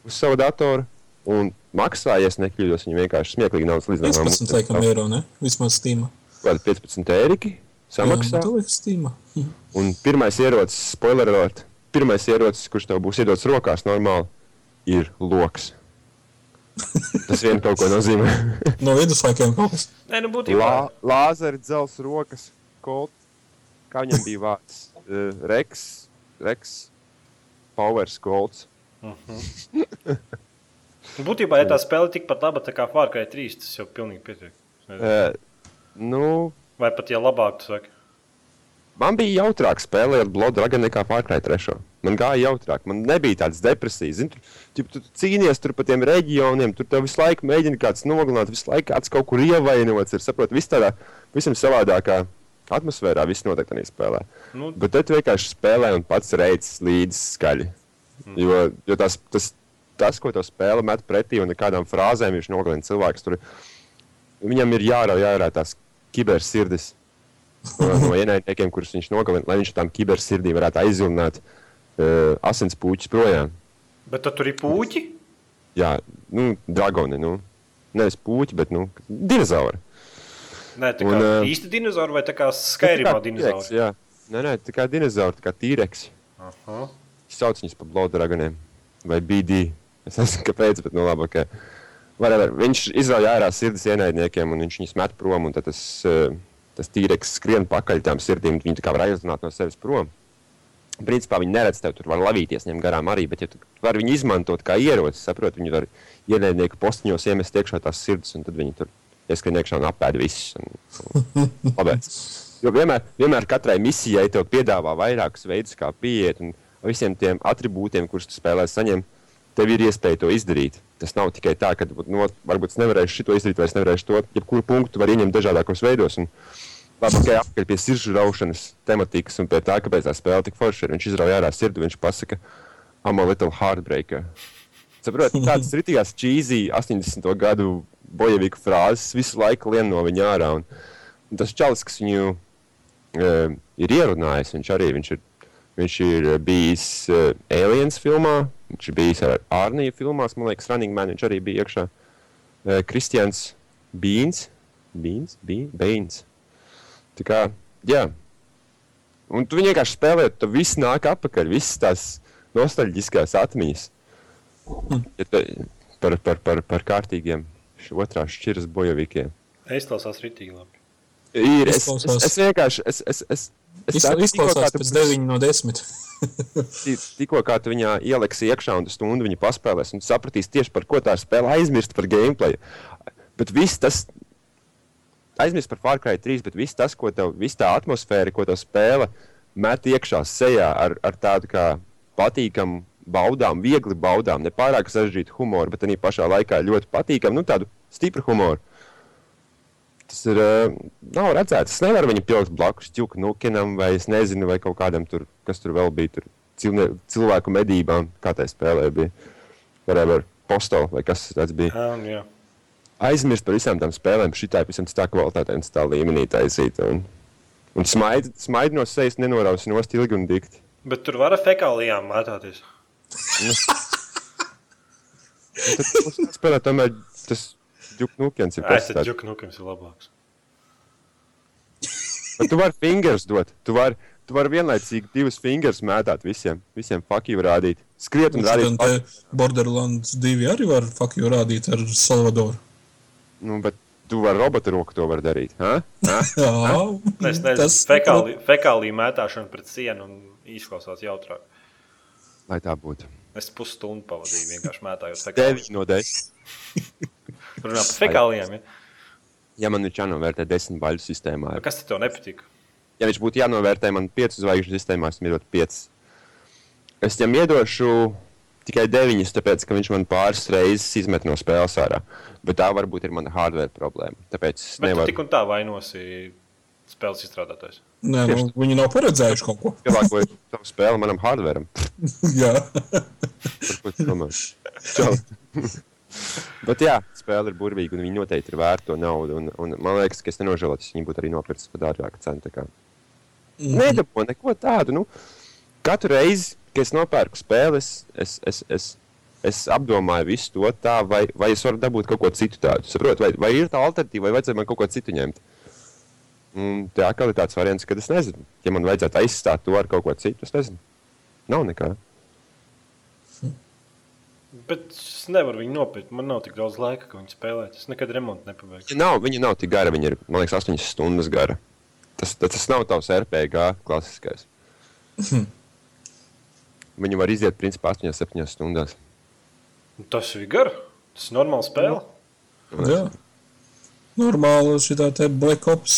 uz savu datoru un maksā, ja nekļūdos, viņa vienkārši smieklīgi naudas līdzinājumā. 15 laikam eiro, ne? Vismaz Steam. Kāda 15 eiriki samaksā. Jā, nu, tu liekas Steam. Un pirmais ierocis, spoiler alert, pirmais ierocis, kurš tev būs iedots rokās normāli, ir loks. Tas vien kaut ko nozīmē. [LAUGHS] No viduslaikiem kaut kas. Nē, nu būtībā. Lā, lāzeri, dzels rokas, kolt. Kā viņam bija vārds? [LAUGHS] Uh, Reks, Reks, Powers, Golds. [LAUGHS] Būtībā, ja tā spēle tikpat laba tā kā Cry 3, tas jau pilnīgi pietiek. Uh, nu, Vai pat ja labāk, tu saki. man bija jautrāk spēlēt Blood Dragon nekā Pārkrāj 3. Man gāja jautrāk, man nebija tādas depresijas. Zini, tu, tu, tu cīnies tur pa tiem reģioniem, tur tev visu laiku mēģina kāds nogalināt, visu laiku kāds kaut kur ievainots. Ir saprot, viss tādā visam savādākā atmosfērā, viss notiek tajā spēlē. Nu, Bet te vienkārši spēlē un pats reicis līdzi skaļi. Jo, jo tas, tas, tas, ko tev spēle met pretī un kādām frāzēm viņš nogalina cilvēkus, tur viņam ir jārauj ārā tās kibersirdis no, ienaidniekiem, kurus viņš nogalina, lai viņš tam kibersirdī varētu aizjūnāt uh, asins puķus projām. bet tad tur ir puķi. Jā, nu, dragoni, nu, nevis puķi, bet, nu, dinozauri. Nē, tā kā Un, ā, īsti dinozauri vai tā kā skaidrībā Nu, dinozauri. Jā, nē, nē, tā kā dinozauri, tā kā tīreks. Aha. sauc viņus par blooddragoniem vai BD. Es nezinu, kāpēc, bet no labi, ka whatever. viņš izrauj ārā sirdis ienaidniekiem un viņš viņus met prom. un tad Tas, eh, tas tīreks skrien pakaļ tām sirdīm, viņi tā kā var aizrunāt no sevis prom. Principā viņi neredz tevi, tur var lavīties, ņemt garām arī, bet ja tu vari viņu izmantot kā ieroci, saprot, viņi var ienaidnieku postiņos iemest iekšā tās sirdis, un tad viņi tur ieskrien iekšā un apēd visus. Un, un. Jo vienmēr, vienmēr katrai misijai tev piedāvā vairākus veidus, kā pieiet, un ar visiem tiem attribūtiem, kurus tu spēlē saņem, tev ir iespēja to izdarīt. Tas nav tikai tā, ka nu, varbūt es nevarēšu šo izdarīt, vai es nevarēšu to. Jebkuru punktu var ieņemt dažādākos veidos. Un, Labi, okay, apakaļ pie sirdžu raušanas tematikas un pie tā, kāpēc tā spēle tik forša ir. Viņš izrauj ārā sirdi, viņš pasaka, I'm a little heartbreaker. Saprotiet, tādas rītīgās cheesy 80. gadu bojavīgu frāzes visu laiku lien no viņa ārā. Un, un tas čalis, kas viņu uh, ir ierunājis, viņš arī viņš ir, viņš ir bijis uh, Aliens filmā, viņš ir bijis ar Arniju filmās, man liekas, Running Man viņš arī bija iekšā. Uh, Kristians Beans, Beans, Beans, Beans. Tā kā, jā. Un tu vienkārši spēlē, tu viss nāk atpakaļ, visas tās nostalģiskās atmiņas. Ja te, par, par, par, par kārtīgiem otrās šķiras bojavīkiem. Izklausās ritīgi labi. Ir, es, es, Izklausās. es vienkārši, es, es, es, es Izkla- Izklausās tu pēc būsi- 9 no 10. [LAUGHS] ti- Tikko kā tu viņā ieliksi iekšā un tu stundu viņa paspēlēs, un tu sapratīsi tieši par ko tā spēle, aizmirst par gameplay. Bet viss tas, aizmirst par Far Cry 3, bet viss tas, ko tev, viss tā atmosfēra, ko tev spēle met iekšā sejā ar, ar tādu kā patīkamu baudām, viegli baudām, ne pārāk sarežģītu humoru, bet arī pašā laikā ļoti patīkamu, nu tādu stipru humoru. Tas ir. Uh, nav redzēts. Es nevaru viņu pielikt blakus nukinam, vai es nezinu, vai kaut kādam tur, kas tur vēl bija. Tur cilne, cilvēku medībām, kā tā spēlē bija. Whatever, postoli vai kas tas bija. Jā, jā. Aizmirst par visām tām spēlēm, šī tā visam tā kvalitātē un tā līmenī taisīt. Un, un smaid, smaid no sejas nenorausi nost ilgi un dikti. Bet tur var ar fekālijām mētāties. Un tad spēlē tomēr tas ģuknukens ir Ai, tad pēc ģuknukams ir labāks. Bet tu vari fingers dot. Tu vari tu var vienlaicīgi divus fingers mētāt visiem. Visiem fakiju rādīt. Skriet un rādīt. Un te Borderlands 2 arī var you rādīt ar Salvadoru. Nu, bet tu vari robotu roku to var darīt. Ha? Ha? Jā, [LAUGHS] Es nezinu, tas fekāli, fekālija mētāšana pret sienu un izklausās jautrāk. Lai tā būtu. Es pusstundu pavadīju vienkārši mētājot fekāliju. 9 no 10. Runā par fekālijām. Ja? Ja man viņš jānovērtē 10 baļu sistēmā, Kas tad tev nepatīk? ja viņš būtu jānovērtē man 5 zvaigžņu sistēmā, es mīlu 5. es viņam iedošu tikai deviņas, tāpēc, ka viņš man pāris reizes izmet no spēles ārā. Bet tā varbūt ir mana hardware problēma. Tāpēc es nevaru tik un tā vainosi spēles izstrādātājs. Nē, nu, viņi nav paredzējuši kaut ko. pielāgot savu spēli manam hardware. [LAUGHS] Jā. Bet jā, spēle ir burvīga un viņi noteikti ir vērta to naudu. Un, un man liekas, ka es nenožēlotu, ja viņi būtu arī nopircis par dārgāku cenu. tā kā. Nedabūju neko tādu. Nu, katru reizi, kad es nopērku spēli, es, es, es, es, es apdomāju visu to tā, vai, vai es varu dabūt kaut ko citu tādu. Saprotu, vai, vai ir tā alternatīva, vai vajadzēja man kaut ko citu ņemt. Un tā atkal ir tāds variants, kad es nezinu, ja man vajadzētu aizstāt to ar kaut ko citu. Es nezinu. Nav nekā. Bet es nevaru viņu nopirkt. Man nav tik daudz laika, ka viņi spēlē. Es nekad remontu nepabeigšu. Viņa nav, viņa nav tik gara. Viņa ir, man liekas, 8 stundas gara. Tas, tas, tas nav tavs RPG klasiskais. [LAUGHS] Viņa var iziet principā 8-7 stundās. Tas ir gar. Tas ir normāls spēle. jā. Normāli šī tā Black Ops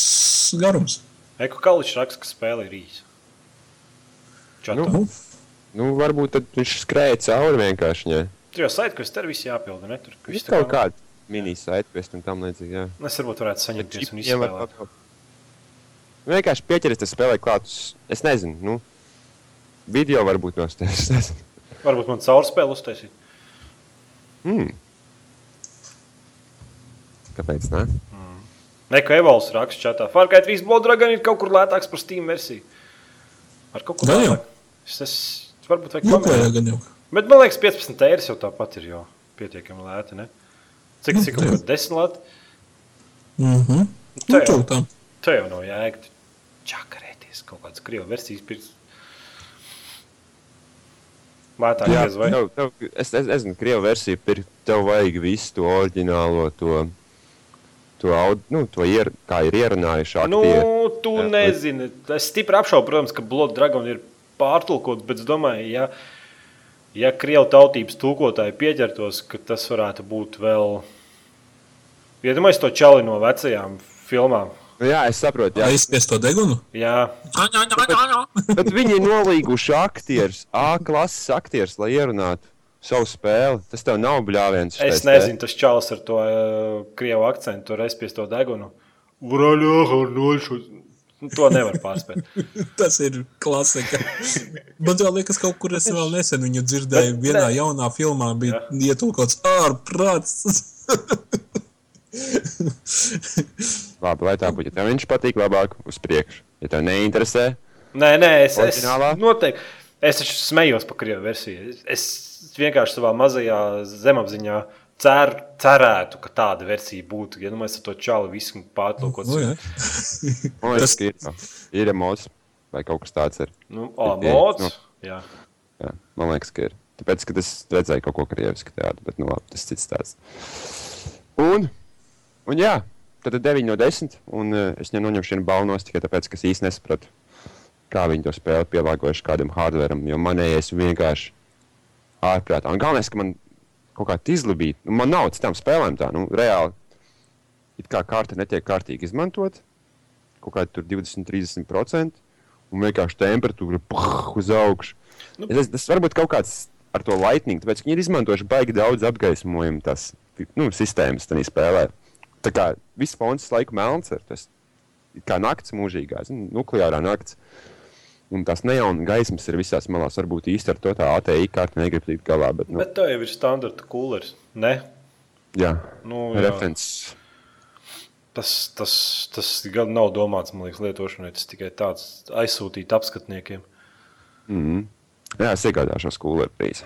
garums. Eko Kaličs raksta, ka spēle ir īsa. Čatā. Nu. Nu, varbūt tad viņš skrēja cauri vienkārši. Ne? Tur jau saiti, ka tas tur viss jāpilda. Ne? Tur viss tā kaut kāda mini-site un tam līdzīgi. jā. Es varbūt varētu saņemties un izspēlēt. papildināt. Vienkārši pieķeries tam spēlē klāt. Es nezinu, nu, video varbūt nostājis. Varbūt man caurspēle uztaisīt. Hmm. Kāpēc? Ne? Neko evolūcijas raksts čatā. Farkait Vīs Blood Dragon ir kaut kur lētāks par Steam versiju. Ar kaut ko lētāk. Es, es varbūt vajag Nu, pamēģināt. Bet man liekas, 15 eiro jau tāpat ir jau pietiekami lēti. Ne? Cik tas ir kaut kāds 10 lēti? Mhm. Nu, Tā jau. tam. Tā jau nav jēga. Čakarēties kaut kādas krievu versijas pirms. Lētāk Jā, vai? tev, tev, es, es, es zinu, krievu versiju pirkt, tev vajag visu to oriģinālo, to, to, aud, nu, to ier, kā ir ierunājuši Nu, aktieri. tu Jā, nezini. Es stipri apšaubu, protams, ka Blood Dragon ir pārtulkots, bet es domāju, ja, ja krievu tautības tulkotāji pieķertos, ka tas varētu būt vēl. Iedomājieties to čali no vecajām filmām. Nu, jā, es saprotu, jā. Aizspies to degunu. Jā, Bet viņi ir nolīguši aktierus, A klases aktierus, lai ierunātu savu spēli. Tas tev nav bļāviens. es nezinu, tas čalis ar to uh, krievu akcentu, tur aizspies to degunu. Nošu. To nevar pārspēt. [LAUGHS] Tas ir klasika. [LAUGHS] Man liekas, kaut kur es vēl nesen viņu dzirdēju. Bet Vienā ne- jaunā filmā bija ietulkots ārprāts. [LAUGHS] Labi, lai tā būtu. Ja tev viņš patīk, labāk uz priekšu. Ja tev neinteresē, Nē, nē, es, es noteikti. Es taču smējos par krievu versiju. Es, es vienkārši savā mazajā zemapziņā cer, cerētu, ka tāda versija būtu. Ja nu mēs to čālu visu [LAUGHS] man liekas, ka ir, ir emots vai kaut kas tāds. Ir. Nu, ā, Jā, mods. nu. Jā. Jā, man liekas, ka ir. Tāpēc, ka es redzēju kaut ko krievisku tādu, bet nu, labi, tas ir cits tāds. Un, un jā, tad ir 9 no 10. Un uh, es neņemšu vienu balvu nost tikai tāpēc, ka es īsti nesapratu, kā viņi to spēli pielāgojuši kādam hardveram. Jo manējais vienkārši ārprātā. Un galvenais, ka man kaut kā izlabīja, nu, man nav citām spēlēm tā, nu, reāli. It kā karta netiek kārtīgi izmantot, kaut kādi tur 20-30%, un vienkārši temperatūra puh, uz augšu. Nu. Nu, tas, varbūt kaut kāds ar to lightning, tāpēc viņi ir izmantojuši baigi daudz apgaismojumu tās nu, sistēmas tajā spēlē. Tā kā viss fons laiku melns ir tas it kā nakts mūžīgā, nukleārā nakts. Un tās neona gaismas ir visās malās. Varbūt īsti ar to tā ATI kārta negrib tikt galā. Bet, nu, Bet tā jau ir standarta kūlers. Ne? jā, Nu, jā. referents. Tas, tas, tas gan nav domāts, liekas, lietošanai. Tas tikai tāds aizsūtīt apskatniekiem. Jā, es iegādāšos kūleru prīzi.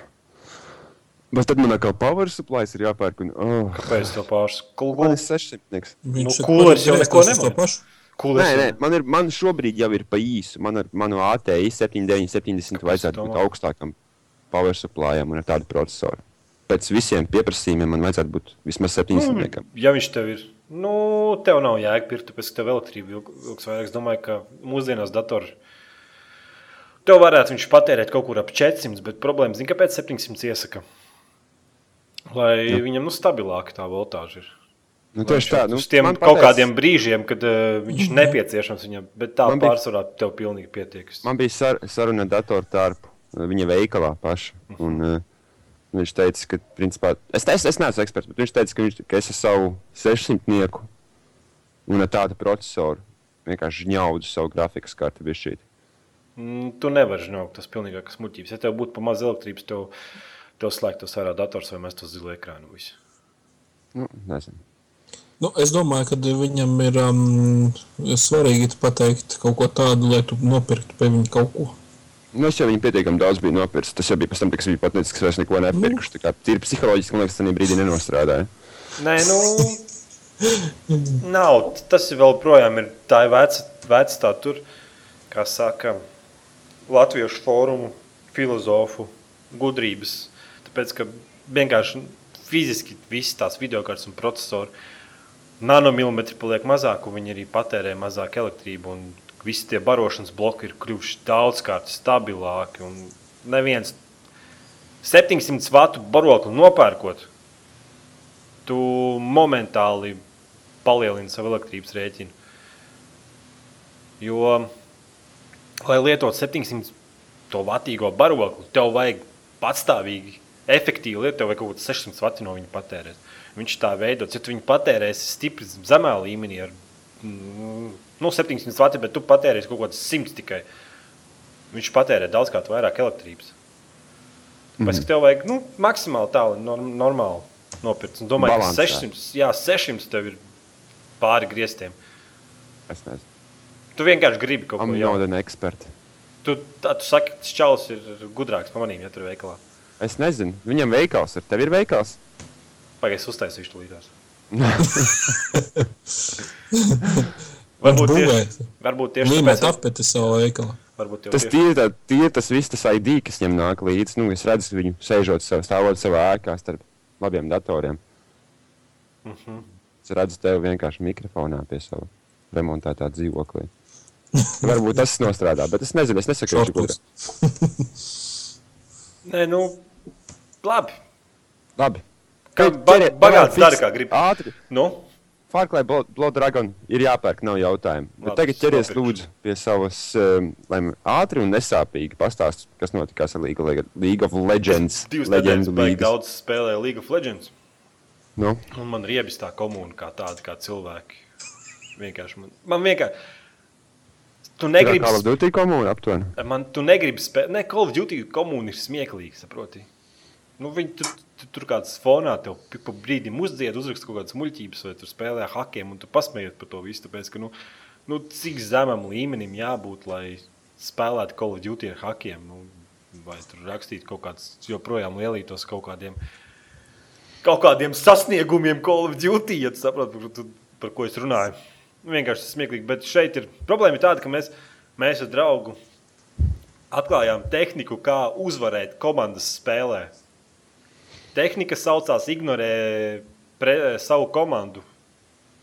Bet tad man atkal power supplies ir jāpērk. Un, oh, Kāpēc man pārspēlēt? ir 600. Viņš Nu, kūlers jau neko to pašu. Nē, nē, man, ir, man šobrīd jau ir pa īsu. Man ar manu ATI 79, 70 vajadzētu tu būt augstākam power supplyam un ar tādu procesoru. Pēc visiem pieprasījumiem man vajadzētu būt vismaz 700. Ja viņš tev ir, nu, tev nav jēga pirkt, tāpēc ka tev elektrība ilg- ilgs vairāk. Es domāju, ka mūsdienās dators. Tev varētu viņš patērēt kaut kur ap 400, bet problēma ir, kāpēc 700 iesaka. Lai ja. viņam nu, stabilāka tā voltāža ir. Nu, tieši tā. Nu, Uz tiem kaut pateica- kādiem brīžiem, kad uh, viņš ir nepieciešams viņam, bet tā Man bija- pārsvarā tev pilnīgi pietiek. Man bija sar, saruna ar datoru tārpu. viņa veikalā paša. Un, uh, viņš teica, ka, principā, es, es, es neesmu eksperts, bet viņš teica, ka, viņš, ka es ar savu 600 nieku un ar tādu procesoru vienkārši ņaudu savu grafikas karti bišķīt. Mm, tu nevari žņaukt, tas pilnīgākas muļķības. Ja tev būtu pa maz elektrības, tev, tev slēgtos ārā dators vai mēs to zilu ekrānu visu. Nu, nezinu. Nu, es domāju, ka viņam ir um, svarīgi pateikt kaut ko tādu, lai tu nopirktu pie viņa kaut ko. Nu, es jau viņu pietiekami daudz biju nopircis. Tas jau bija pēc tam, kad es biju pateicis, ka es neko nepirkušu. Tā kā tīri psiholoģiski, man liekas, tas brīdī nenostrādāja. Nē, nu, nav. Tas ir vēl projām ir tā ir veca, veca tā tur, kā saka, latviešu fórumu filozofu gudrības. Tāpēc, ka vienkārši fiziski visas tās videokartes un procesori nanomilimetri paliek mazāk, un viņi arī patērē mazāk elektrību. Visi tie barošanas bloki ir kļuvuši daudzkārt stabilāki. Neviens 700 vatu barokli nopērkot, tu momentāli palielini savu elektrības rēķinu. Jo, lai lietotu 700 to vatīgo barokli, tev vajag patstāvīgi, efektīvi lietot, tev vajag kaut kāds 600 vati no viņa patērēt. Viņš tā veidots, ja tu viņu patērēsi stipri zemā līmenī, ar mm, nu, 700 vati, bet tu patērēsi kaut kāds 100 tikai. Viņš patērē daudzkārt vairāk elektrības. Mm -hmm. tev vajag nu, maksimāli tālu, norm, normāli nopirkt. Es domāju, Balansā. ka 600, jā, 600 tev ir pāri grieztiem. Es nezinu. Tu vienkārši gribi kaut ko jaunu. not an expert. Tu, tā, tu saki, ka čalis ir gudrāks par maniem, ja tur ir veikalā. Es nezinu. Viņam veikals ir. Tev ir veikals? Pagaidzi, uztaisīšu to. Var [LAUGHS] Varbūt tieši, varbūt tieši tāpēc. apeti savu veikalu. Varbūt Tas tieši- tā, tīri tas viss, tas ID, kas viņam nāk līdzi. Nu, es redzu viņu sēžot savā, stāvot savā ēkā starp labiem datoriem. Mhm. Es redzu tevi vienkārši mikrofonā pie sava remontētā dzīvoklī. [LAUGHS] Varbūt tas nostrādā, bet es nezinu, es nesaku, ka viņš ir gudrs. [LAUGHS] Nē, nu, labi. Labi. Kā ba bagāts dara, kā grib. Ātri. Nu, Far Cry Blood Dragon ir jāpērk, nav jautājumu. Bet Labi, tagad ķeries lūdzu pie savas, um, lai ātri un nesāpīgi pastāst, kas notikās ar League, of Leg- League of Legends. [LAUGHS] divas baigi līgas. daudz spēlēju League of Legends. Nu, Un man riebis tā komūna kā tāda, kā cilvēki. Vienkārši man, man vienkārši. Tu tā negribi, kā Call of Duty komūna aptuveni. man, tu negribi spēlēt. Ne, Call of Duty komūna ir smieklīga, saproti. Nu, viņi tur, tur, tur kāds fonā tev pa brīdim uzdzied, uzraksta kaut kādas muļķības, vai tur spēlē hakiem, un tu pasmējies par to visu. Tāpēc, ka, nu, nu, cik zemam līmenim jābūt, lai spēlētu Call of Duty ar hakiem, nu, vai tur rakstītu kaut kādus joprojām lielītos kaut kādiem, kaut kādiem sasniegumiem Call of Duty, ja tu saproti, par, tu- par ko es runāju. Nu, vienkārši smieklīgi, bet šeit ir problēma ir tāda, ka mēs, mēs ar draugu atklājām tehniku, kā uzvarēt komandas spēlē. Tehnika saucās ignorē pre, savu komandu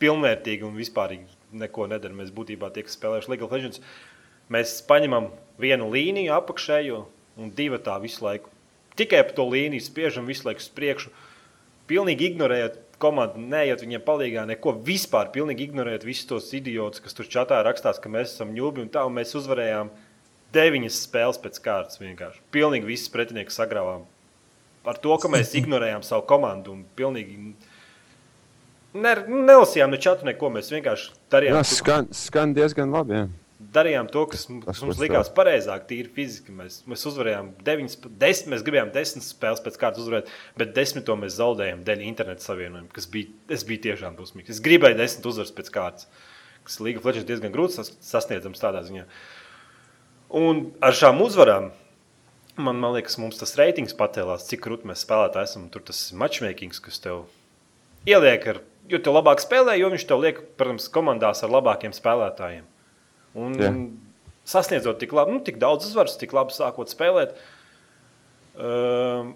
pilnvērtīgi un vispār neko nedara. Mēs būtībā tie, kas spēlējuši League of Legends, mēs paņemam vienu līniju apakšējo un divu tā visu laiku. Tikai pa to līniju spiežam visu laiku uz priekšu. Pilnīgi ignorējot komandu, neejot viņiem palīdzīgā, neko vispār. Pilnīgi ignorējot visus tos idiotus, kas tur čatā rakstās, ka mēs esam ņūbi un tā, un mēs uzvarējām deviņas spēles pēc kārtas. Vienkārši. Pilnīgi visus pretiniekus sagrāvām. Par to, ka mēs ignorējām savu komandu un pilnīgi ne, nelasījām ne čatu, neko. Mēs vienkārši darījām, Jā, skan, skan diezgan labi. Jā. darījām to, kas, kas Tas, mums likās pareizāk, tīri fiziski. Mēs, mēs uzvarējām deviņas, desmit, mēs gribējām desmit spēles pēc kārtas uzvarēt, bet desmito mēs zaudējām dēļ interneta savienojuma, kas bija, es biju tiešām dusmīgs. Es gribēju desmit uzvaras pēc kārtas, kas Liga Fletcher diezgan grūti sas, sasniedzams tādā ziņā. Un ar šām uzvarām man, man liekas, mums tas reitings patēlās, cik krūti mēs spēlētāji esam. Tur tas matchmaking, kas tev ieliek, ar, jo tev labāk spēlē, jo viņš tev liek, protams, komandās ar labākiem spēlētājiem. Un Jā. sasniedzot tik, labi, nu, tik daudz uzvaras, tik labi sākot spēlēt, um,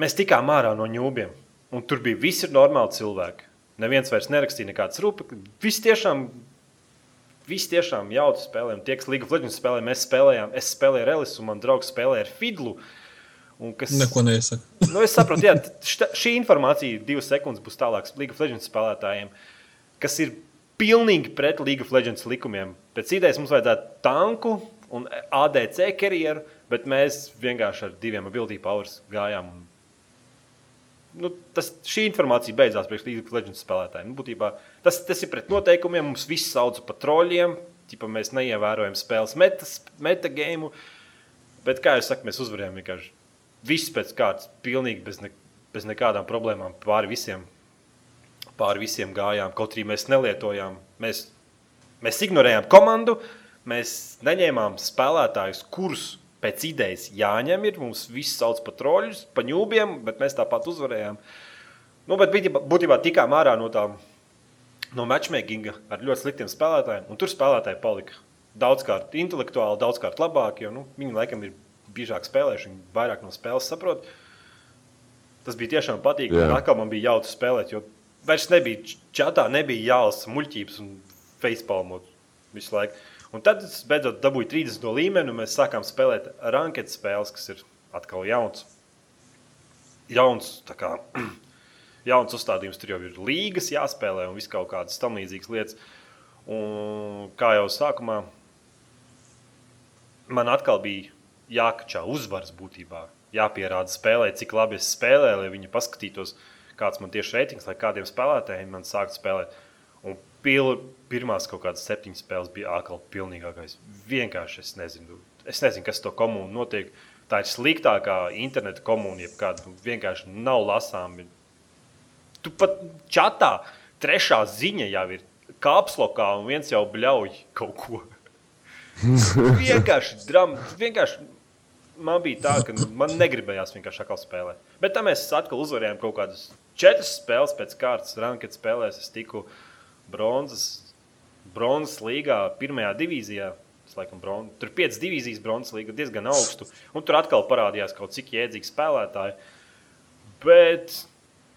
mēs tikām ārā no ņūbiem. Un tur bija visi normāli cilvēki. Neviens vairs nerakstīja nekādas rūpes. Visi tiešām, visi tiešām jautri spēlēja. Un Tie, kas Liga of Legends spēlēja, mēs spēlējām. Es spēlēju ar Elisu, un man draugs spēlēja ar Fidlu. Un Kas, Neko neiesaka. [LAUGHS] nu, es saprotu, jā, šta, šī informācija divas sekundes būs tālāk League of Legends spēlētājiem, kas ir pilnīgi pret League of Legends likumiem. Pēc idejas mums vajadzētu tanku un ADC karjeru Bet mēs vienkārši ar diviem ability powers gājām. un, Nu, tas, šī informācija beidzās priekš League of Legends spēlētājiem. Nu, būtībā, tas, tas ir pret noteikumiem. Mums viss sauc par troļļiem. Ķipa, mēs neievērojam spēles metas, metagēmu. Bet, kā jau teicu, mēs uzvarējām vienkārši viss pēc kārtas, pilnīgi bez, ne, bez nekādām problēmām. Pāri visiem, pāri visiem gājām, kaut arī mēs nelietojām. Mēs, mēs ignorējām komandu, mēs neņēmām spēlētājus, kurus pēc idejas jāņem. Ir. Mums viss sauc par troļļus, pa ņūbiem, bet mēs tāpat uzvarējām. Nu, bet būtībā, tikām ārā no tā no matchmakinga ar ļoti sliktiem spēlētājiem, un tur spēlētāji palika daudzkārt intelektuāli, daudzkārt labāki. Jo, nu, viņi laikam ir biežāk spēlējuši, viņi vairāk no spēles saprot. Tas bija tiešām patīkami. Atkal man bija jautri spēlēt, jo vairs nebija čatā, nebija jālasa muļķības un facepalmot visu laiku. Un tad es beidzot dabūju 30 no līmeni, un mēs sākām spēlēt ranketu spēles, kas ir atkal jauns. Jauns, kā, [CLEARS THROAT] jauns uzstādījums, tur jau ir līgas jāspēlē un viss kaut kādas tam līdzīgas lietas. Un, kā jau sākumā, man atkal bija jākačā uzvaras būtībā. Jāpierāda spēlē, cik labi es spēlēju, lai viņi paskatītos, kāds man tieši reitings, lai kādiem spēlētājiem man sāktu spēlēt. Un pil, pirmās kaut kādas septiņas spēles bija atkal pilnīgākais. Vienkārši es nezinu, es nezinu kas to komunu notiek. Tā ir sliktākā interneta komūna, jebkāda nu, vienkārši nav lasāma. Tu pat čatā trešā ziņa jau ir kapslokā, un viens jau bļauj kaut ko. [LAUGHS] vienkārši drama. Vienkārši man bija tā, ka man negribējās vienkārši atkal spēlēt. Bet tam mēs atkal uzvarējām kaut kādas četras spēles pēc kārtas. Rankat spēlēs es tiku bronzas, bronzas līgā, pirmajā divīzijā. Laikam bron... Tur bija piecas divīzijas bronzas līga, diezgan augstu. Un tur atkal parādījās kaut cik jēdzīgi spēlētāji. Bet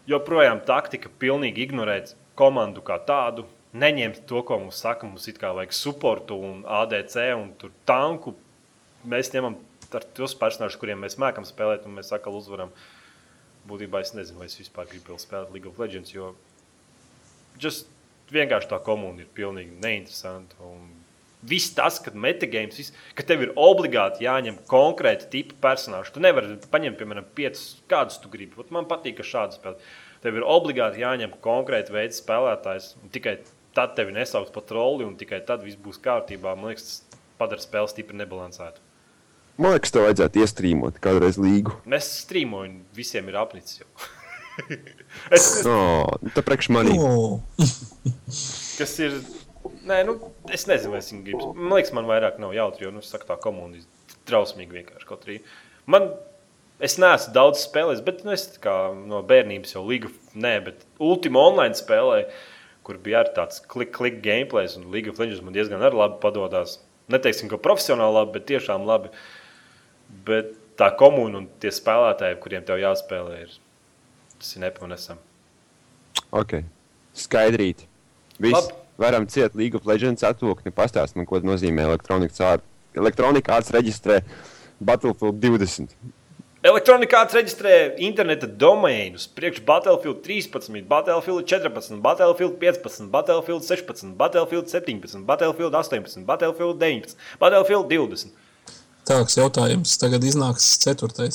joprojām taktika pilnīgi ignorēt komandu kā tādu. Neņemt to, ko mums saka, mums ir kā vajag supportu un ADC un tanku. Mēs ņemam tos personāžus, kuriem mēs mēkam spēlēt, un mēs atkal uzvaram. Būtībā es nezinu, vai es vispār gribu spēlēt League of Legends, jo just vienkārši tā komūna ir pilnīgi neinteresanta. Un viss tas, ka metagames, viss, ka tev ir obligāti jāņem konkrēti tipi personāži. Tu nevari paņemt, piemēram, piecus, kādus tu gribi. Ot man patīk, ka šādi spēlē. Tev ir obligāti jāņem konkrēti veids spēlētājs, un tikai tad tevi nesauks par troli, un tikai tad viss būs kārtībā. Man liekas, tas padara spēli stipri nebalansētu. Man liekas, tev vajadzētu iestrīmot kādreiz līgu. Mēs strīmojam, visiem ir apnicis jau. [LAUGHS] [LAUGHS] es, No, tā priekš manī. Oh. kas ir. Nē, nu, es nezinu, vai es viņu gribu. Man liekas, man vairāk nav jautri, jo, nu, saka, tā komūna ir trausmīgi vienkārši. Kaut arī man, es neesmu daudz spēlējis, bet nu, es kā no bērnības jau līgu, nē, bet Ultima online spēlēju, kur bija arī tāds klik-klik gameplay, un League of Legends man diezgan arī labi padodas. Neteiksim, ka profesionāli labi, bet tiešām labi. Bet tā komūna un tie spēlētāji, kuriem tev jāspēlē, ir, tas ir nepanesami. Ok, skaidrīt. Viss. Varam ciet League of Legends atvilkni. Pastāst man, ko nozīmē elektronika ārts. Elektronika ārts reģistrē Battlefield 20. Elektronikā reģistrē interneta domēnus priekš Battlefield 13, Battlefield 14, Battlefield 15, Battlefield 16, Battlefield 17, Battlefield 18, Battlefield 19, Battlefield 20. Tāds jautājums tagad iznāks 4.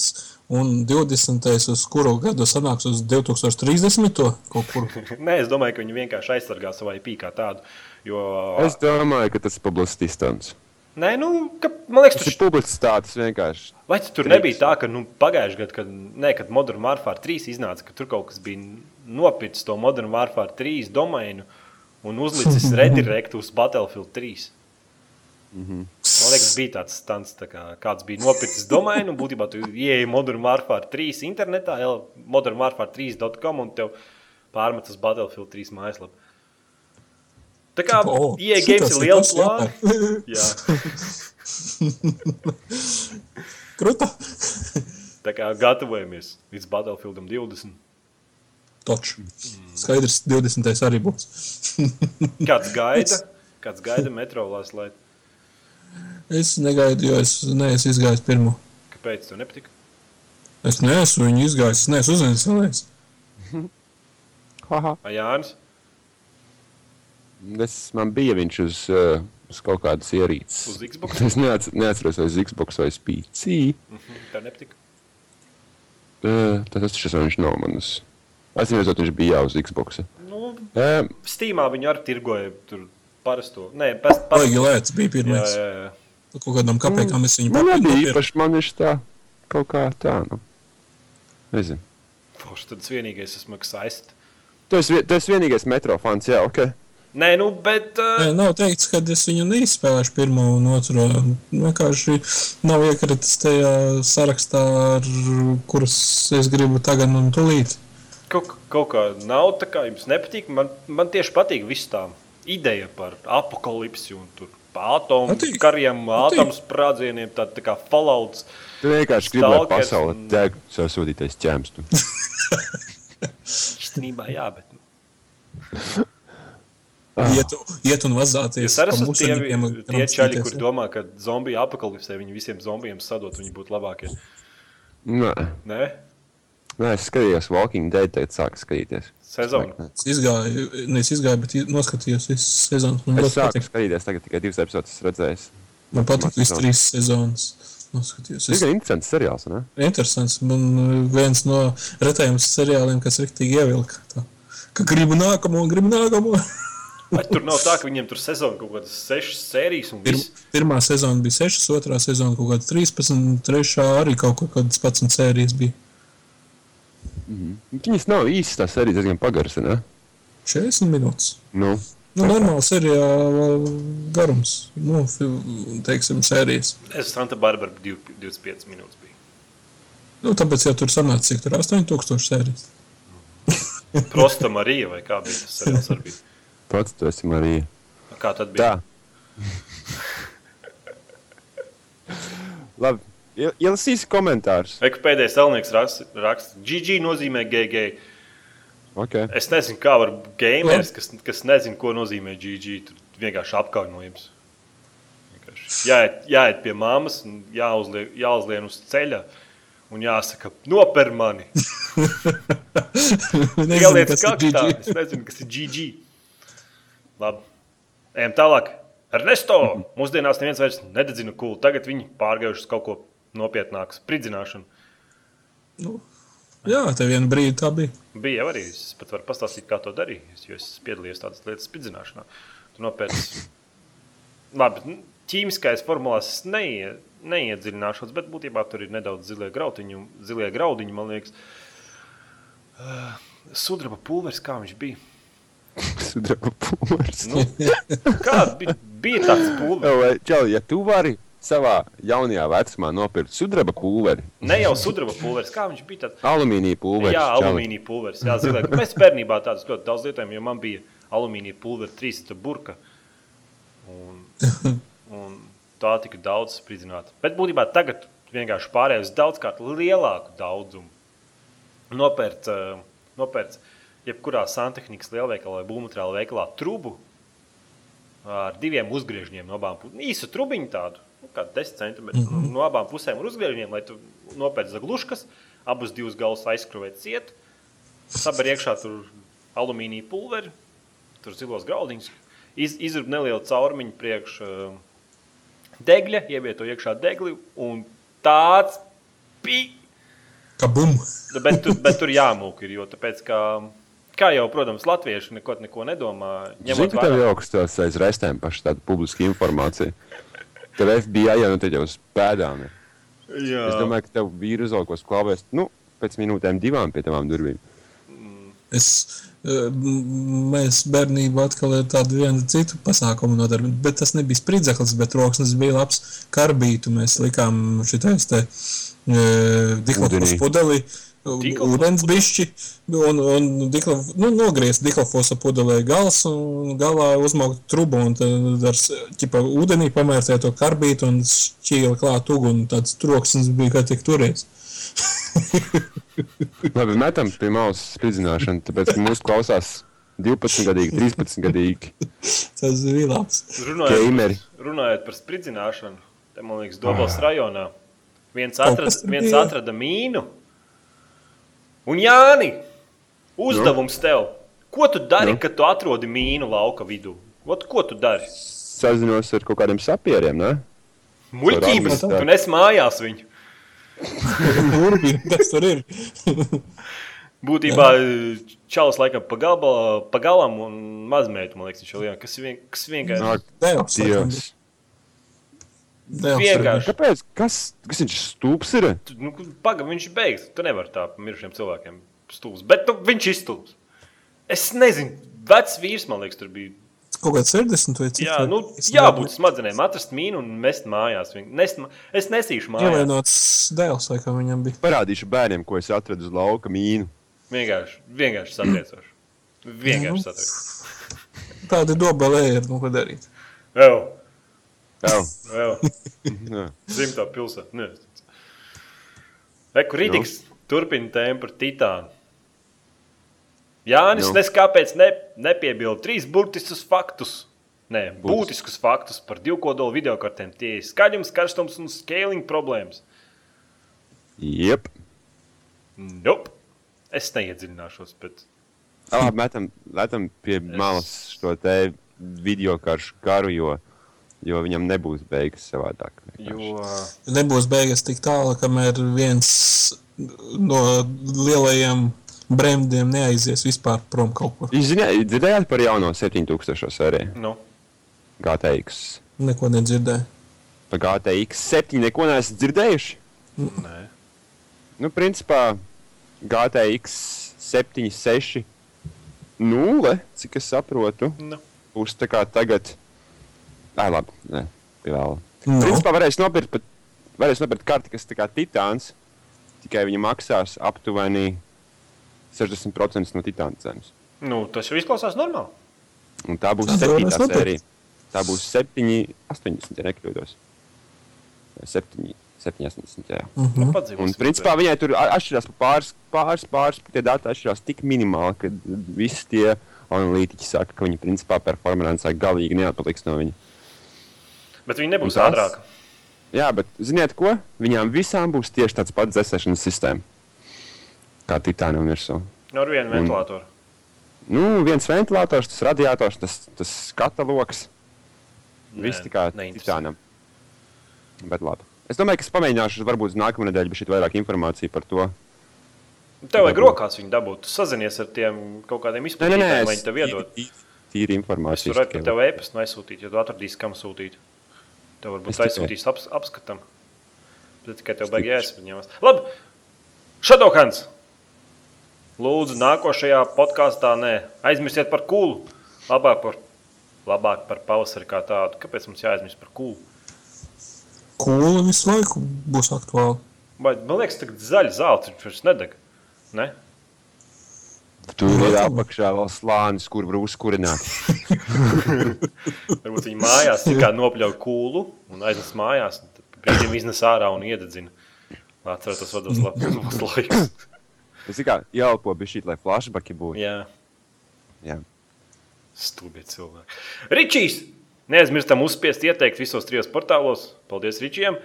Un 20. uz kuru gadu sanāks uz 2030. kaut kur. [LAUGHS] Nē, es domāju, ka viņi vienkārši aizsargā savu IP kā tādu. Jo, Es domāju, ka tas ir publicitāts. Nē, nu, ka, man liekas, Tas ir tas publicitāts vienkārši. Vai tas tur nebija tā, ka nu, pagājušajā gadā, kad, ne, kad Modern Warfare 3 iznāca, ka tur kaut kas bija nopircis to Modern Warfare 3 domēnu un uzlicis [LAUGHS] redirektu uz Battlefield 3? Man liekas, bija tāds stāsts, tā kā kāds bija nopircis domēnu, un būtībā tu ieeji Modern Warfare 3 internetā, Modern Warfare 3.com un tev pārmet uz Battlefield 3 mājaslapu. Tā kā O, ieeja šitas games ir liels plāns. [LAUGHS] Kruta. Tā kā gatavojamies līdz Battlefieldam 20. Taču. Skaidrs, 20. arī būs. Kāds gaida? [LAUGHS] Kāds gaida metro light? Es negaidu, jo es neesmu izgājis pirmo. Kāpēc tev nepatika? Es neesmu viņu izgājis, es neesmu uzzīmējis. [LAUGHS] Haha. Jānis? Es, man bija viņš uz uh, uz kaut kādas ierīces. Uz Xbox? [LAUGHS] Es neats, neatceros, vai uz Xbox vai uz PC. Tā nepatika. Uh, tas tas viņš nav manas. Es nezinu, viņš bija jau uz Xbox. Nu, Uh, Steamā viņi arī tirgoja tur parasto. Nē, pas, pas, Baigi lēts bija jā, pirmais. jā, jā. Par Kaut kādām kapekām es viņu man nebija īpaši, man viņš tā kaut kā tā, nu. Nezinu. Forši, tad es vienīgais esmu saistīts. Tu esi, tu esi vienīgais metro fans, jā, ok. Nē, nu, bet. Uh, Nē, nav teikts, ka es viņu neizspēlēšu pirmo un otro. Vienkārši nav iekritis tajā sarakstā, ar kurus es gribu tagad un tūlīt. kaut, kaut kā nav tā, kā jums nepatīk. Man, man tieši patīk viss tā ideja par apakalipsi un tur atomu Patīk. kariem, Patīk. atomu sprādzieniem, tā, tā kā falauts. Tu vienkārši gribi, lai pasaule un- deg savu sūtītais ķēms. Tu. [LAUGHS] Īstenībā, jā, bet. nu, Iet, iet un vazāties. Pa esat tie, un tie čaļi, kramstīties, kur domā, ka zombiju apakalipsē viņi visiem zombijiem sadot, viņi būtu labākie. Nē, Nē, Nē, es skatījos Walking Dead, tagad sāku skatīties. Sezona. Es izgāju, nevis izgāju, bet noskatījos visu sezonu. Man Es ļoti patīk. skatīties, tagad tikai divas epizodes redzējis. Man patīk visas sezonu. trīs sezonas. Noskatījos. Tas ir interesants seriāls, ne? interesants. Man uh, viens no retajiem seriāliem, kas riktīgi ievilka. Tā. Ka gribu nākamo, gribu nākamo. Vai tur nav tā, ka [LAUGHS] viņiem tur sezona kaut kādas sešas sērijas un Pir, viss? pirmā sezona bija 6, otrā sezona kaut kāda 13, trešā arī kaut kādas 11 sērijas bija. Viņas nav īstas, tās arī diezgan pagaras, ne? 40 minūtes. Nu, Nu, normāli seriāla garums. Nu, teiksim, sērijas. Es Santa Barbara 25 minūtes biju. Nu, tāpēc jau tur sanāca, cik tur 8000 sērijas. [LAUGHS] Prosta Marija vai kā bija tas seriāls arī bija. pats tu esi Marija. Kā tad bija? Tā. [LAUGHS] Labi, ie- ielasīsi komentārus. Eku pēdējais elnieks raksta, raksta, GG nozīmē GG. Okay. Es nezinu, kā var gameris, kas, kas nezina, ko nozīmē GG, tur vienkārši apkaunojums. Vienkārši Jāiet, jāiet pie mammas, un jāuzliek, jāuzlien uz ceļa un jāsaka, noper mani. [LAUGHS] Kas ir kaktā, es nezinu, kas ir GG. Labi, ejam tālāk. Ernesto, [LAUGHS] mūsdienās neviens vairs nededzina kūlu. Tagad viņi pārgājuši uz kaut ko nopietnāku, spridzināšanu. Nu, jā, te vienu brīdi tā bija. Bija arī. Es pat varu pastāstīt, kā to darīju. es- Jo es piedalījos tādas lietas spridzināšanā. Tu nopērci. [LAUGHS] Labi, nu, ķīmiskais formulās es neie, neiedziļināšos, bet būtībā tur ir nedaudz zilie graudiņi, zilie graudiņi man liekas. Uh, Sudraba pulveris, kā viņš bija? [LAUGHS] Sudraba pulveris. Nu, Kāda bija, bija tāds [LAUGHS] pulveris? Čau, ja tu vari savā jaunajā vecumā nopirkt sudraba pulveri, Ne jau sudraba pulveris, kā viņš bija tāds. alumīnija pulveri, Jā, alumīnija pulveris. Jā, zilē. Mēs bērnībā tādus ļoti daudz lietojam, jo man bija alumīnija pulveris, trīs burka. Un, un tā tika daudz spridzināta. Bet būtībā tagad vienkārši pārējais daudzkārt lielāku daudzumu. Nopērts, uh, nopērts jebkurā santehnikas lielveikalā vai būvmateriāla veikalā trubu ar diviem uzgriežņiem no abām pusēm. Īsu trubiņu tādu, nu, kā 10 centimetru mm -hmm. no abām pusēm ar uzgriežņiem, lai tu nopērci zagluškas, abus divus galus aizskrūvēt ciet, saber iekšā tur alumīnija pulveri, tur zilos graudiņus, iz, izrub nelielu caurumiņu priekš uh, degļa, ievieto iekšā degli un tāds bija. Kabum! Bet, tur- bet tur jāmūk ir, jo tāpēc, ka, kā jau, protams, latvieši neko, neko nedomā. Ņemot ka tev jau tāds aiz restēm paši tāda publiska informācija. Tev FBI jau nu te jau uz pēdām ir. Jā. Es domāju, ka tev vīri uzvalkos klāvēs, nu, pēc minūtēm divām pie tavām durvīm. Es, eh, mēs bērnībā atkal ir tādu vienu citu pasākumu nodarbināti, bet tas nebija spridzeklis, bet roksnes bija labs karbītu. Mēs likām šitais te e, diklofos Ūdenī. Ūdens bišķi, un, un diklof, nu, nogriezt diklofosa pudelē gals, un galā uzmaukt trubu, un tad ar, ķipa, ūdenī pamērcēt to karbītu un šķīla klāt uguni, tāds troksnis bija, kā tik turies. [LAUGHS] Labi, metam pie malas spridzināšanu, tāpēc, ka mūsu klausās 12 gadīgi, 13 gadīgi. Tas bija labs. runājot, par- runājot par spridzināšanu, te man liekas, Dobels rajonā. Viens atrada, viens atrada mīnu. Un Jāni, uzdevums tev. Ko tu dari, Nu? kad tu atrodi mīnu lauka vidū? Ot, ko tu dari? sazinos ar kaut kādiem sapieriem. Ne? Muļķības, tu nes mājās viņu. [LAUGHS] Turpini, kas tur ir? [LAUGHS] Būtībā čalis laikam pa, galba, pa galam un mazmeitu, man liekas, viņš ir liels. Kas, vien, kas vienkārši. Nāk. Dievs. Devs. Vienkārši. Kāpēc? Kas, kas viņš stūps ir? Tu, Nu, Pagaidām, viņš ir beigas. Tu nevari tā mirušiem cilvēkiem stūlis. Bet nu, viņš ir stūlis. Es nezinu, vecs vīrs, man liekas, tur bija. Kaut kāds 60 vai cik? Jā, tur? nu, jābūt smadzenēm, atrast mīnu un mest mājās. Nest, ma- es nesīšu mājās. Ievainots dēls, vai kā viņam bija. Parādīšu bērniem, ko es atradu uz lauka mīnu. Vienkārši, vienkārši satriecoši. Vienkārši Nu. satriecoši. Tāda dobelē ir, nu, ko darīt. Vēl, [LAUGHS] Jā, jā. Zimtā pilsēta. Eku Rīdīgs turpina tēmu par titānu. Jānis, Nu. nu. nes kāpēc ne, nepiebilda trīs burtiskus faktus. Nē, būtiskus faktus par divkodolu video kartēm. Tie ir skaļums, karstums un scaling problēmas. Jep. Nope. Es neiedziļināšos, bet labi, metam, metam pie malas šo te video karšu karu, jo, jo viņam nebūs beigas savādāk. jo, Nebūs beigas tik tālu, kamēr viens no lielajiem bremdiem neaizies vispār prom kaut kur. Jūs dzirdējāt par jauno 7000 sēriju nu, GTX? Neko nedzirdēju. Par GTX 7 neko neesat dzirdējuši? nē. Nu, principā GTX 7, 6, 0, cik es saprotu, Nu. būs tā kā tagad. Ai, labi, nē, vēl. Nu. Principā varēs nopirkt, pat, varēs nopirkt karti, kas tā kā titāns, tikai viņi maksās aptuveni 60% no titāna cenas. Nu, tas jau izklausās normāli. Un tā būs Tad varēs 7. nopirkt. sērija. Tā būs 7, 80, ja nekļūdos. 7, 7, 80. Jā. Mhm. Padzīvos. Un, principā, viņai tur atšķirās pa pāris, pāris, pāris tie dati atšķirās tik minimāli, ka visi tie analītiķi saka, ka viņi principā performancē galīgi neatpaliks no viņa. Bet viņi nebūs Un tas- ātrāk. Jā, bet ziniet ko? Viņām visām būs tieši tāds pats dzēsēšanas sistēma. Kā titānam virsū. Nu, Ar vienu ventilatoru. Nu, viens ventilators, tas radiators, tas, tas katalogs. Viss tikai titānam. Bet labi. Es domāju, ka es pamēģināšu, varbūt nākamā nedēļa būs vairāk informācijas par to. Tev vajag rokās viņu dabūt. Sazinies ar tiem kaut kādiem izplatītājiem, lai viņi tev iedod. tīri, tīri Es pat tev e-pastu aizsūtīt, ja tu atradīsi, kam sūtīt. Tev varbūt aizsūtīs aps, apskatam. Bet tikai tev vajag jāizsaņemas. Labi, Šadokans! Lūdzu, nākošajā podkāstā nē. Aizmirstiet par kūlu. Labāk par, labāk par pavasari kā tādu. Kāpēc mums jāaizmirst par kūlu? Kūla visu laiku būs aktuāla. Vai, man liekas, ka zaļa zelta viņš vairs nedeg. Ne? Tur ir apakšā vēl slānis, kur var uzkurināt. [LAUGHS] Varbūt viņi mājās tikai nopļauj kūlu un aiznes mājās. Brīdim iznes ārā un iededzina. Atcerieties, tas vados labs [LAUGHS] laiks. Tas ir kā jāelpo bija šī, lai flashbacki būtu. Jā, Jā. stulbi cilvēki. Ričijs! Neaizmirstam uzspiest ieteikt visos trijos portālos. Paldies Ričijam!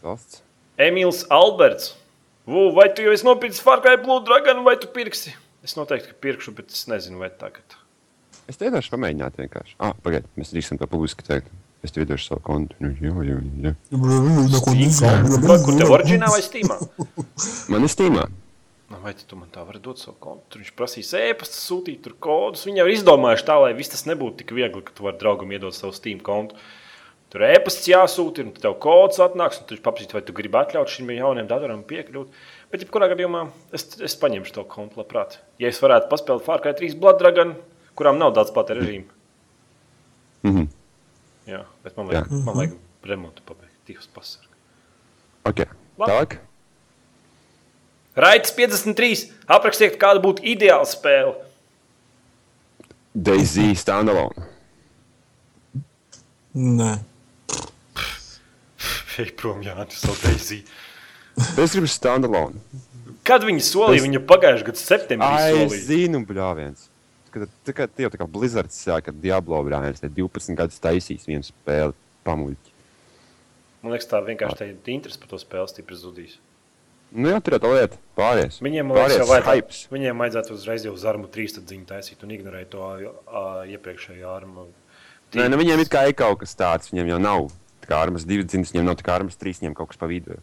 Valsts. Emīls Alberts. Vū, vai tu jau esi nopircis Farkai Blue Dragon vai tu pirksi? Es noteikti pirkšu, bet es nezinu, vai tagad. Es vienkārši pamēģinātu vienkārši. Ah, pagaid, mēs drīkstam to publiski teikt. Es tev iedošu savu kontu. Nu, jā, jā, jā. Kur tev oriģinālā vai stīmā? Man ir stīmā. Nu, Vai tu man tā vari dot savu kontu? Tur viņš prasīs e-pastu, sūtīt tur kodus. Viņi jau ir izdomājuši tā, lai viss tas nebūtu tik viegli, ka tu vari draugam iedot savu Steam kontu. Tur e-pasts jāsūta, un tad tev kods atnāks, un tu paprasīs, vai tu gribi atļaut šim jaunam datoram piekļūt. Bet, jebkurā gadījumā, es, es paņemšu to kontu labprāt. Ja es varētu paspēlēt Fārkai 3 Blood Dragon, kurām nav daudz plata režīma. Mhm. Jā, bet man vajag, man vajag remontu pabeigt. Dievs pasargā. Ok. Labi. Tālāk. Raitas 53. Aprakstiet, kāda būtu ideāla spēle. Daisy standalone. Nē. Ej, prom, jā, tas ir Daisy. Es gribu standalone. Kad viņi solīja, Tas- viņa pagājušajā gadā septembrī Ai, es solīja. zinu, bļāviens. Kad tā kā tie jau tā kā Blizzards sāka Diablo brāļus, tad 12 gadus taisīs vienu spēli pamuļķi. Man liekas, tā vienkārši tā interese par to spēli stipri zudīs. Nu jā, tur ir tā lieta. Pāries. Viņiem, man liekas, jau vajadzētu, viņiem vajadzētu uzreiz jau uz armu trīs ziņu taisīt un ignorēt to ā, iepriekšējo armu Nē, nu, viņiem ir kā ir kaut kas tāds, viņiem jau nav. Kā armas divi dzimtas, viņiem nav tā kā armas trīs, viņiem kaut kas pa vidu.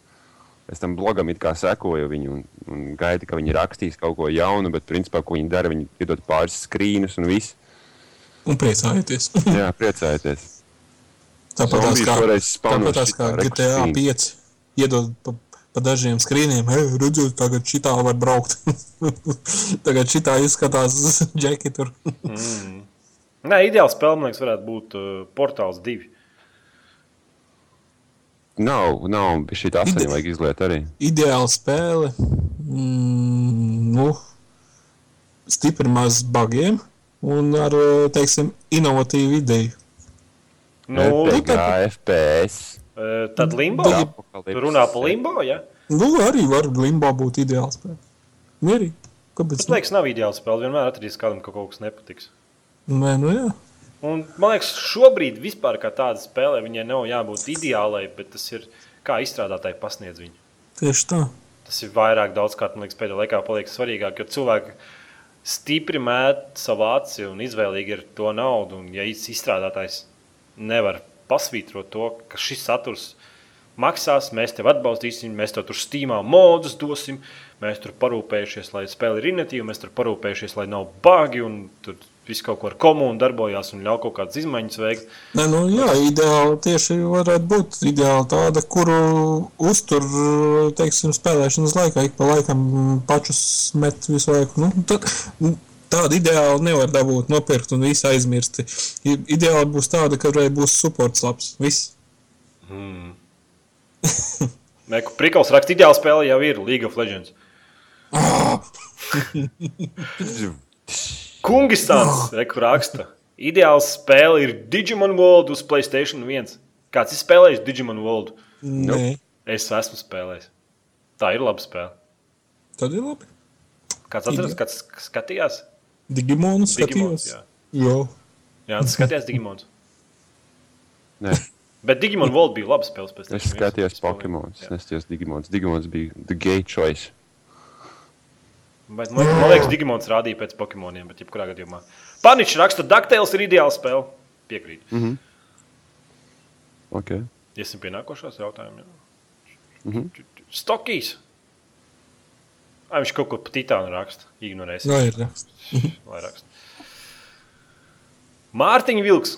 Es tam blogam it kā sekoju viņu un, un gaidu, ka viņi rakstīs kaut ko jaunu, bet principā, ko viņi dara, viņi iedod pāris skrīnus un viss. Un priecājieties. Jā, priecājieties. Tāpat tās kā, tāpat tās kā GTA rekustīnu. 5 iedod pa, pa dažiem skrīniem. Hei, redziet, tagad šitā var braukt. [LAUGHS] tagad šitā izskatās [LAUGHS] džeki tur. Nē, ideāls liekas, varētu būt uh, Portāls 2. Nav, nav, šī tā asaņa vajag izliet arī. Ideāla spēle. Mm, nu, stipri maz bugiem un ar, teiksim, inovatīvu ideju. Nu, RPG, FPS. uh, tad Limbo. Tu runā par Limbo, ja? Nu, arī var limbo būt ideāla spēle. Mierīgi. Kāpēc? Tas liekas, nav ideāls spēle. Vienmēr atradīs kādam, ka kaut kas nepatiks. Nē, nu jā. Un, man liekas, šobrīd vispār kā tāda spēlē viņai nav jābūt ideālai, bet tas ir kā izstrādātāji pasniedz viņu. Tieši tā. Tas ir vairāk daudzkārt, man liekas, pēdējā laikā paliek svarīgāk, jo cilvēki stipri mēt savu aci un izvēlīgi ir to naudu. Un, ja izstrādātājs nevar pasvītrot to, ka šis saturs maksās, mēs tevi atbalstīsim, mēs tev tur stīmā modus dosim, mēs tur parūpējušies, lai spēle ir inovatīva, mēs tur parūpējušies, lai nav bagi un tur viss kaut ko ar komunu darbojās un ļauj kaut kādas izmaiņas veikt. Nē, nu, jā, ideāli tieši varētu būt ideāli tāda, kuru uztur, teiksim, spēlēšanas laikā, ik pa laikam pačus met visu laiku. Nu, tad, tāda ideāli nevar dabūt, nopirkt un visu aizmirst. Ideāli būs tāda, ka būs supports labs. Viss. [LAUGHS] Nē, kur Prikals raksta, ideāla spēle jau ir League of Legends. [LAUGHS] [LAUGHS] Kungistans, kur raksta, ideāla spēle ir Digimon World uz Playstation 1. Kāds ir spēlējis Digimon World? Nē, Es esmu spēlējis. Tā ir laba spēle. tad ir labi. Kāds atceras, kāds skatījās? Digimons, skatījos. jā. Jā. Jā, tas skatījās Digimons. Nē, Bet Digimon World bija laba spēle. es PlayStation 1. skatījos Jā. neskatījos Digimons. Digimons bija the gay choice. Bet, man, man liekas, Digimons rādīja pēc Pokemoniem, bet jebkurā gadījumā. Paničs raksta, Dakteils ir ideāla spēle. Piekrīt. Mm. Okay. Iesim pie nākošās jautājuma. Mm Mhm. -hmm. Stokijs. Ai, viņš kaut ko pa titānu raksta. Ignorēsim. Jā, ir. [LAUGHS] Lai raksta. Mārtiņa Vilks.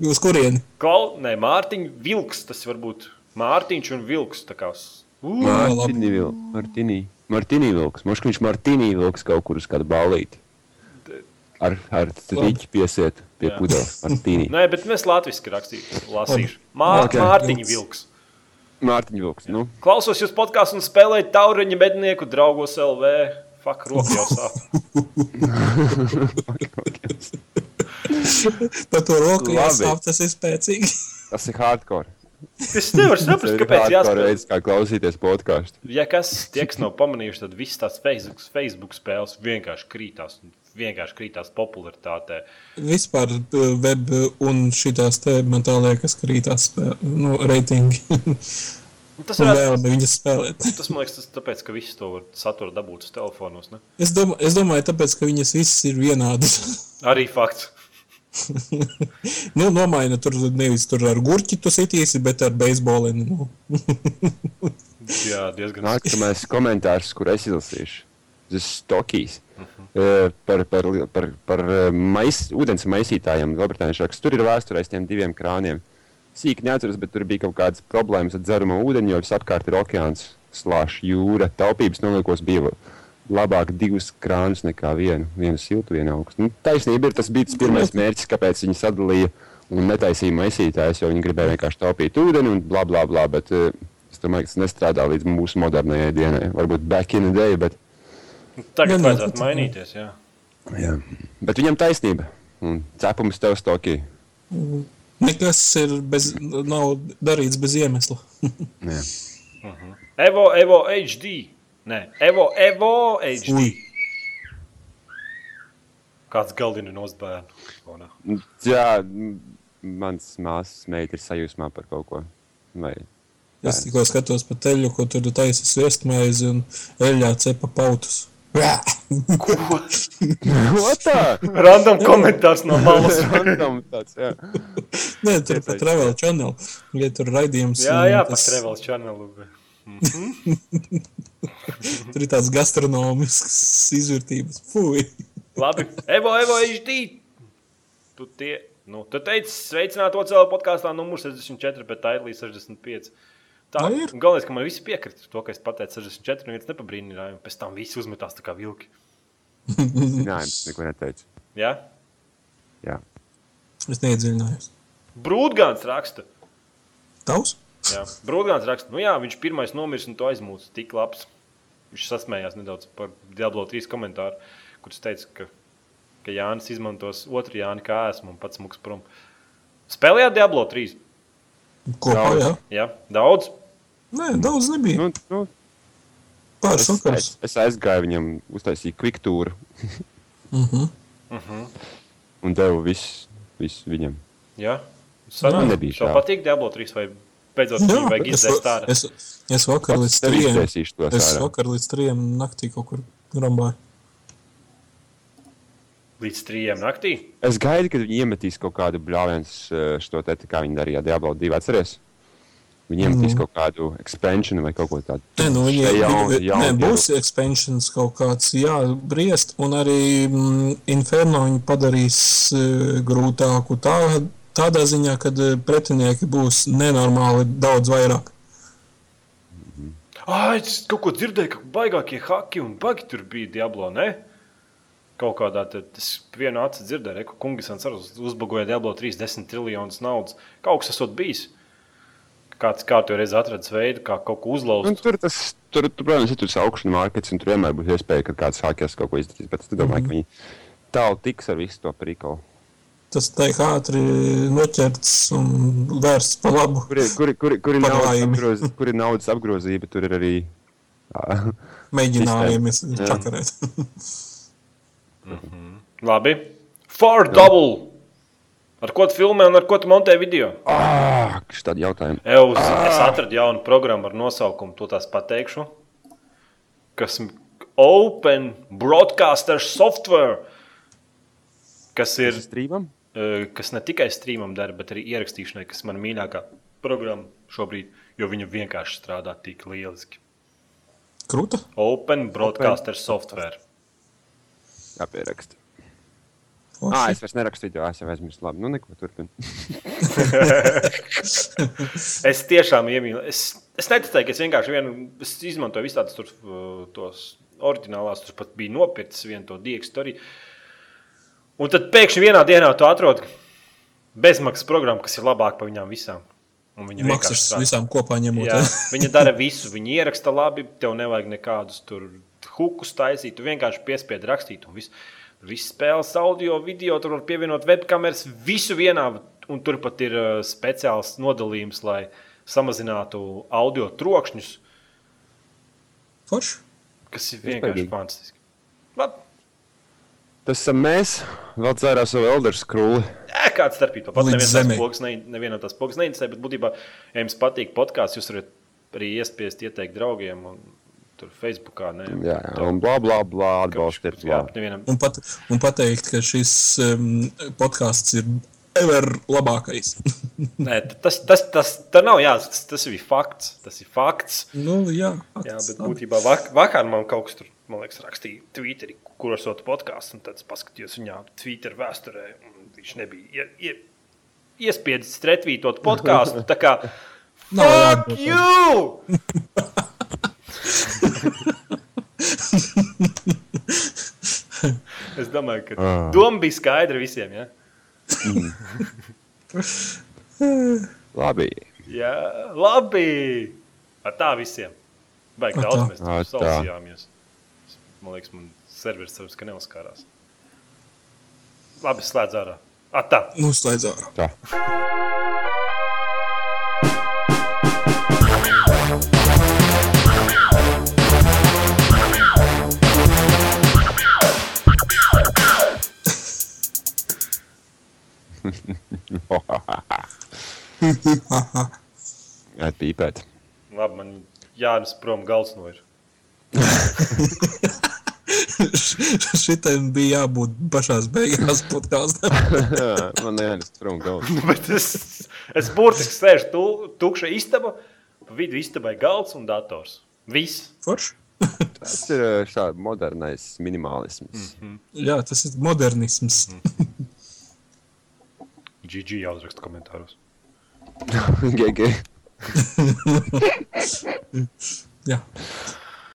[LAUGHS] Uz kurieni? Klau... Nē, Mārtiņa Vilks. Tas var būt Mārtiņš un Vilks. tā kā s- Martini vilks. Moš, ka viņš Martini vilks kaut kur uz kādu ballīti. Ar, ar rīķi piesiet pie pudeles. Martini. Nē, bet mēs latviešu rakstīšu. Lasīšu. Mār, Ok. okay. Mārtiņa Vilks. Mārtiņa vilks. Nu, Klausos jūs podkāstu un spēlēju tauriņa mednieku draugos LV. Fak, roka jau sāp. [LAUGHS] Par to roku jāsāp, tas ir spēcīgi. tas ir hardcore. Es nevaru saprast, ir kāpēc jāspēlē. veids, kā klausīties podkāstu. Ja kas tieks nav pamanījuši, tad viss tās Facebook, Facebook spēles vienkārši krītās. un Vienkārši krītās popularitātē. Vispār uh, web un šitās te man tā liekas krītās spēle, nu, reitingi. Un Tas, vēlme viņas spēlēt. [LAUGHS] tas man liekas, tas tāpēc, ka visi to var satura dabūt uz telefonos. Ne? Es, dom es domāju, tāpēc, ka viņas visas ir vienādas. Arī fakts. [LAUGHS] nu, nomaina tur nevis tur ar gurķi tu sitīsi, bet ar beisbolinu. Nu. Jā, diezgan. Nākamais komentārs, kur es izlasīšu. Tas ir Stokijs. Uh, par par, par, par eh, mais, ūdens maisītājiem. Lielbritānijas raksts. Tur ir vēsture aiz tiem diviem krāniem. Sīki neatceros, bet tur bija kaut kādas problēmas ar dzeramo ūdeni, jo visapkārt ir okeāns, slāņš, jūra. Taupības nolūkos bija labāk divus krānus nekā vienu. Vienu siltu, vienu augstu. Nu, taisnība ir tas bija tas pirmais mērķis, kāpēc viņi sadalīja un netaisīja maisītājus, jo viņi gribēja vienkārši taupīt ūdeni un bla bla bla. Bet, uh, es domāju, ka tas nestrādā līdz mūsu modernajai dienai. Varbūt back in the day, bet Tagad Jā, vajadzētu jā. mainīties. Jā. Jā. Bet viņam taisnība. Un cepums tev stokī. Nekas ir bez, nav darīts bez iemesla. [LAUGHS] Jā. Evo, Evo HD. Nē, Evo, Evo HD. Ui. Kāds galdina no bērnu? Jā, mans māsas meita ir sajūsmā par kaut ko. Vai Es tikko skatos pa teļu, ko tur taisa sviestmaizi un eļļā cepa pautus. [LAUGHS] Ko tā? Random komentārs no malas. [LAUGHS] Random tāds, jā. Nē, tur pat Travel Channel. Ja tur raidījums. jā, jā, pa Trevels channelu. [LAUGHS] [LAUGHS] Tur ir tāds gastronomisks izvērtības. Fui! Labi, Evo, Evo, HD. Tu tie, nu, tu teici, sveicināt OCL podkāstā numur 64, bet tā ir līdz 65. Tā Tā ir. un Galvenais, ka man visi piekrita to, ka es pateicu 64, un viens nepabrīnīja, un pēc tam visi uzmetās tā kā vilki. Zinājums, neko neteicu. Jā? Jā. Es neiedziļinājos. Brūdgāns raksta. Tavs? Jā, Brūdgāns raksta, nu jā, viņš pirmais nomirs un to aizmūts. Tik labs. Viņš sasmējās nedaudz par Diablo 3 komentāru, kurš teica, ka, ka Jānis izmantos otru Jāni kā esmu un pats muks prom. Spēlējāt Diablo 3? Kopā, Daudz. jā. Jā, daudz. Nē, daudz nebija. Nu, nu, Pāris es, es, es aizgāju viņam, uztaisīju kviktūru Mhm. un devu visu, visu viņam. Jā, Man nebija Tev patīk Diablo 3 vai beidzot Jā, vajag es, izdzēst ārā? es, es vakar līdz trijiem. Es vakar līdz trijiem naktī kaut kur rambāju. Līdz trījiem naktī? Es gaidu, kad viņi iemetīs kaut kādu bļāvienu, šo te kā viņi darīja Diablo 2. Atceries? Viņi iemetīs Mhm. kaut kādu expansion vai kaut ko tādu. Nē, nu viņi, jaun- viņi, jaun- nē, būs expansions kaut kāds, jā, briest, un arī mm, Inferno viņi padarīs uh, grūtāku tā, tādā ziņā, ka pretinieki būs nenormāli daudz vairāk. Ah, es kaut ko dzirdēju, ka baigākie haki un bagi tur bija Diablo. Ne? Kaut kādā tādā es vienu acu dzirdēju, ka Kungisans arī uz- uzbagoja Diablo 3 10 triljonus naudas. Kaut kas esot bijis. Kāds kārtu reiz atradis veidu, kā kaut ko Un uzlauzt. tur, tas, tur, tur, protams, ir tas augšņu markets, un tur vienmēr būs iespēja, ka kāds sākās kaut ko izdarīt. Bet es domāju, ka viņi tālu tiks ar visu to prikolu. Tas tiek ātri noķerts un vērsts pa labu. Kur ir, kur, kur, ir- kur, ir naudas apgroz, kur ir naudas apgrozība, tur ir arī. Mēģinājumi [LAUGHS] čakarēt. [LAUGHS] Labi. For double! Ar ko tu filmē un ar ko tu montē video? Ah, tādi jautājumi? Eus, es atradu jaunu programmu ar nosaukumu, to tās pateikšu. Kas ir Open Broadcaster Software, kas ir, Strīmam? Eh, kas ne tikai streamam dara, bet arī ierakstīšanai, kas man mīļākā programma šobrīd, jo viņa vienkārši strādā tik lieliski. Krūta? Open Broadcaster Software. Jāpieraksta. Ah, es vairs nerakstu video, es jau aizmirsu. Labi, nu neko turpinu. [LAUGHS] Es tiešām iemīlu. Es, es neticēju, ka es vienkārši vienu, es izmantoju visādus tur, uh, tos oriģinālās, tur pat bija nopircis vienu to diegstu arī. Un tad pēkšņi vienā dienā tu atrod bezmaksas programmu, kas ir labāka par viņām visām. Un viņa Maksas visām kopā ņemot. Jā, [LAUGHS] viņa dara [LAUGHS] visu. Viņa ieraksta labi, tev nevajag nekādus tur hukus taisīt. Tu vienkārši piespiedi rakstīt. un Viss Viss spēles, audio, video, tur var pievienot webkameras, visu vienā. Un tur pat ir uh, speciāls nodalījums, lai samazinātu audio trokšņus, Forši. kas ir vienkārši fantastiski. Labi. Tas esam mēs, vēl cerā savu Elder Scrolli. Jā, kāds starpība. Pat nevienam tās pogas neinteresē, bet būtībā, ja jums patīk podkāsts, jūs varat arī iespiest, ieteikt draugiem. Un, tur Facebookā. Ne, Jā, jā, un blā, blā, blā, atbalstiet. Jā, nevienam. Un, pat, un pateikt, ka šis um, podkāsts ir ever labākais. Nē, tas, tas, tas, tas nav jāsaka. Tas ir fakts. Tas ir fakts. nu, jā, Jā, fakts. bet būtībā vak vakar man kaut kas tur, man liekas, rakstīja Twitterī, kur esot podkāsts. Tad es paskatījos viņā Twitter vēsturē. un Viņš nebija ie, ie, iespiedis stretvītot podkāstu. Tā kā Fuck you! [LAUGHS] es domāju, ka Ah. doma bija skaidra visiem. Ja? [LAUGHS] Labi. Jā, labi. Ar tā visiem. Baigi daudz mēs tā. sausījāmies. Man liekas, man serveris cerams, ka neuzkārās. Labi, slēdz ārā. Atā. Nu, slēdz ārā. Tā. [LAUGHS] Jā, pīpēt. Labi, man jānes prom galds no ir. [LAUGHS] [LAUGHS] Šitam bija jābūt pašā beigās podkāstā. [LAUGHS] Jā, Man jānest prom galvā. Bet es, es burtiski sēžu tu, tukša istaba, pa vidu istabai galds un dators. Viss. Forši. [LAUGHS] Tas ir ā, šāds modernais minimalisms. Jā, tas ir modernisms. GG jau uzraksta komentāros. GG. Jā.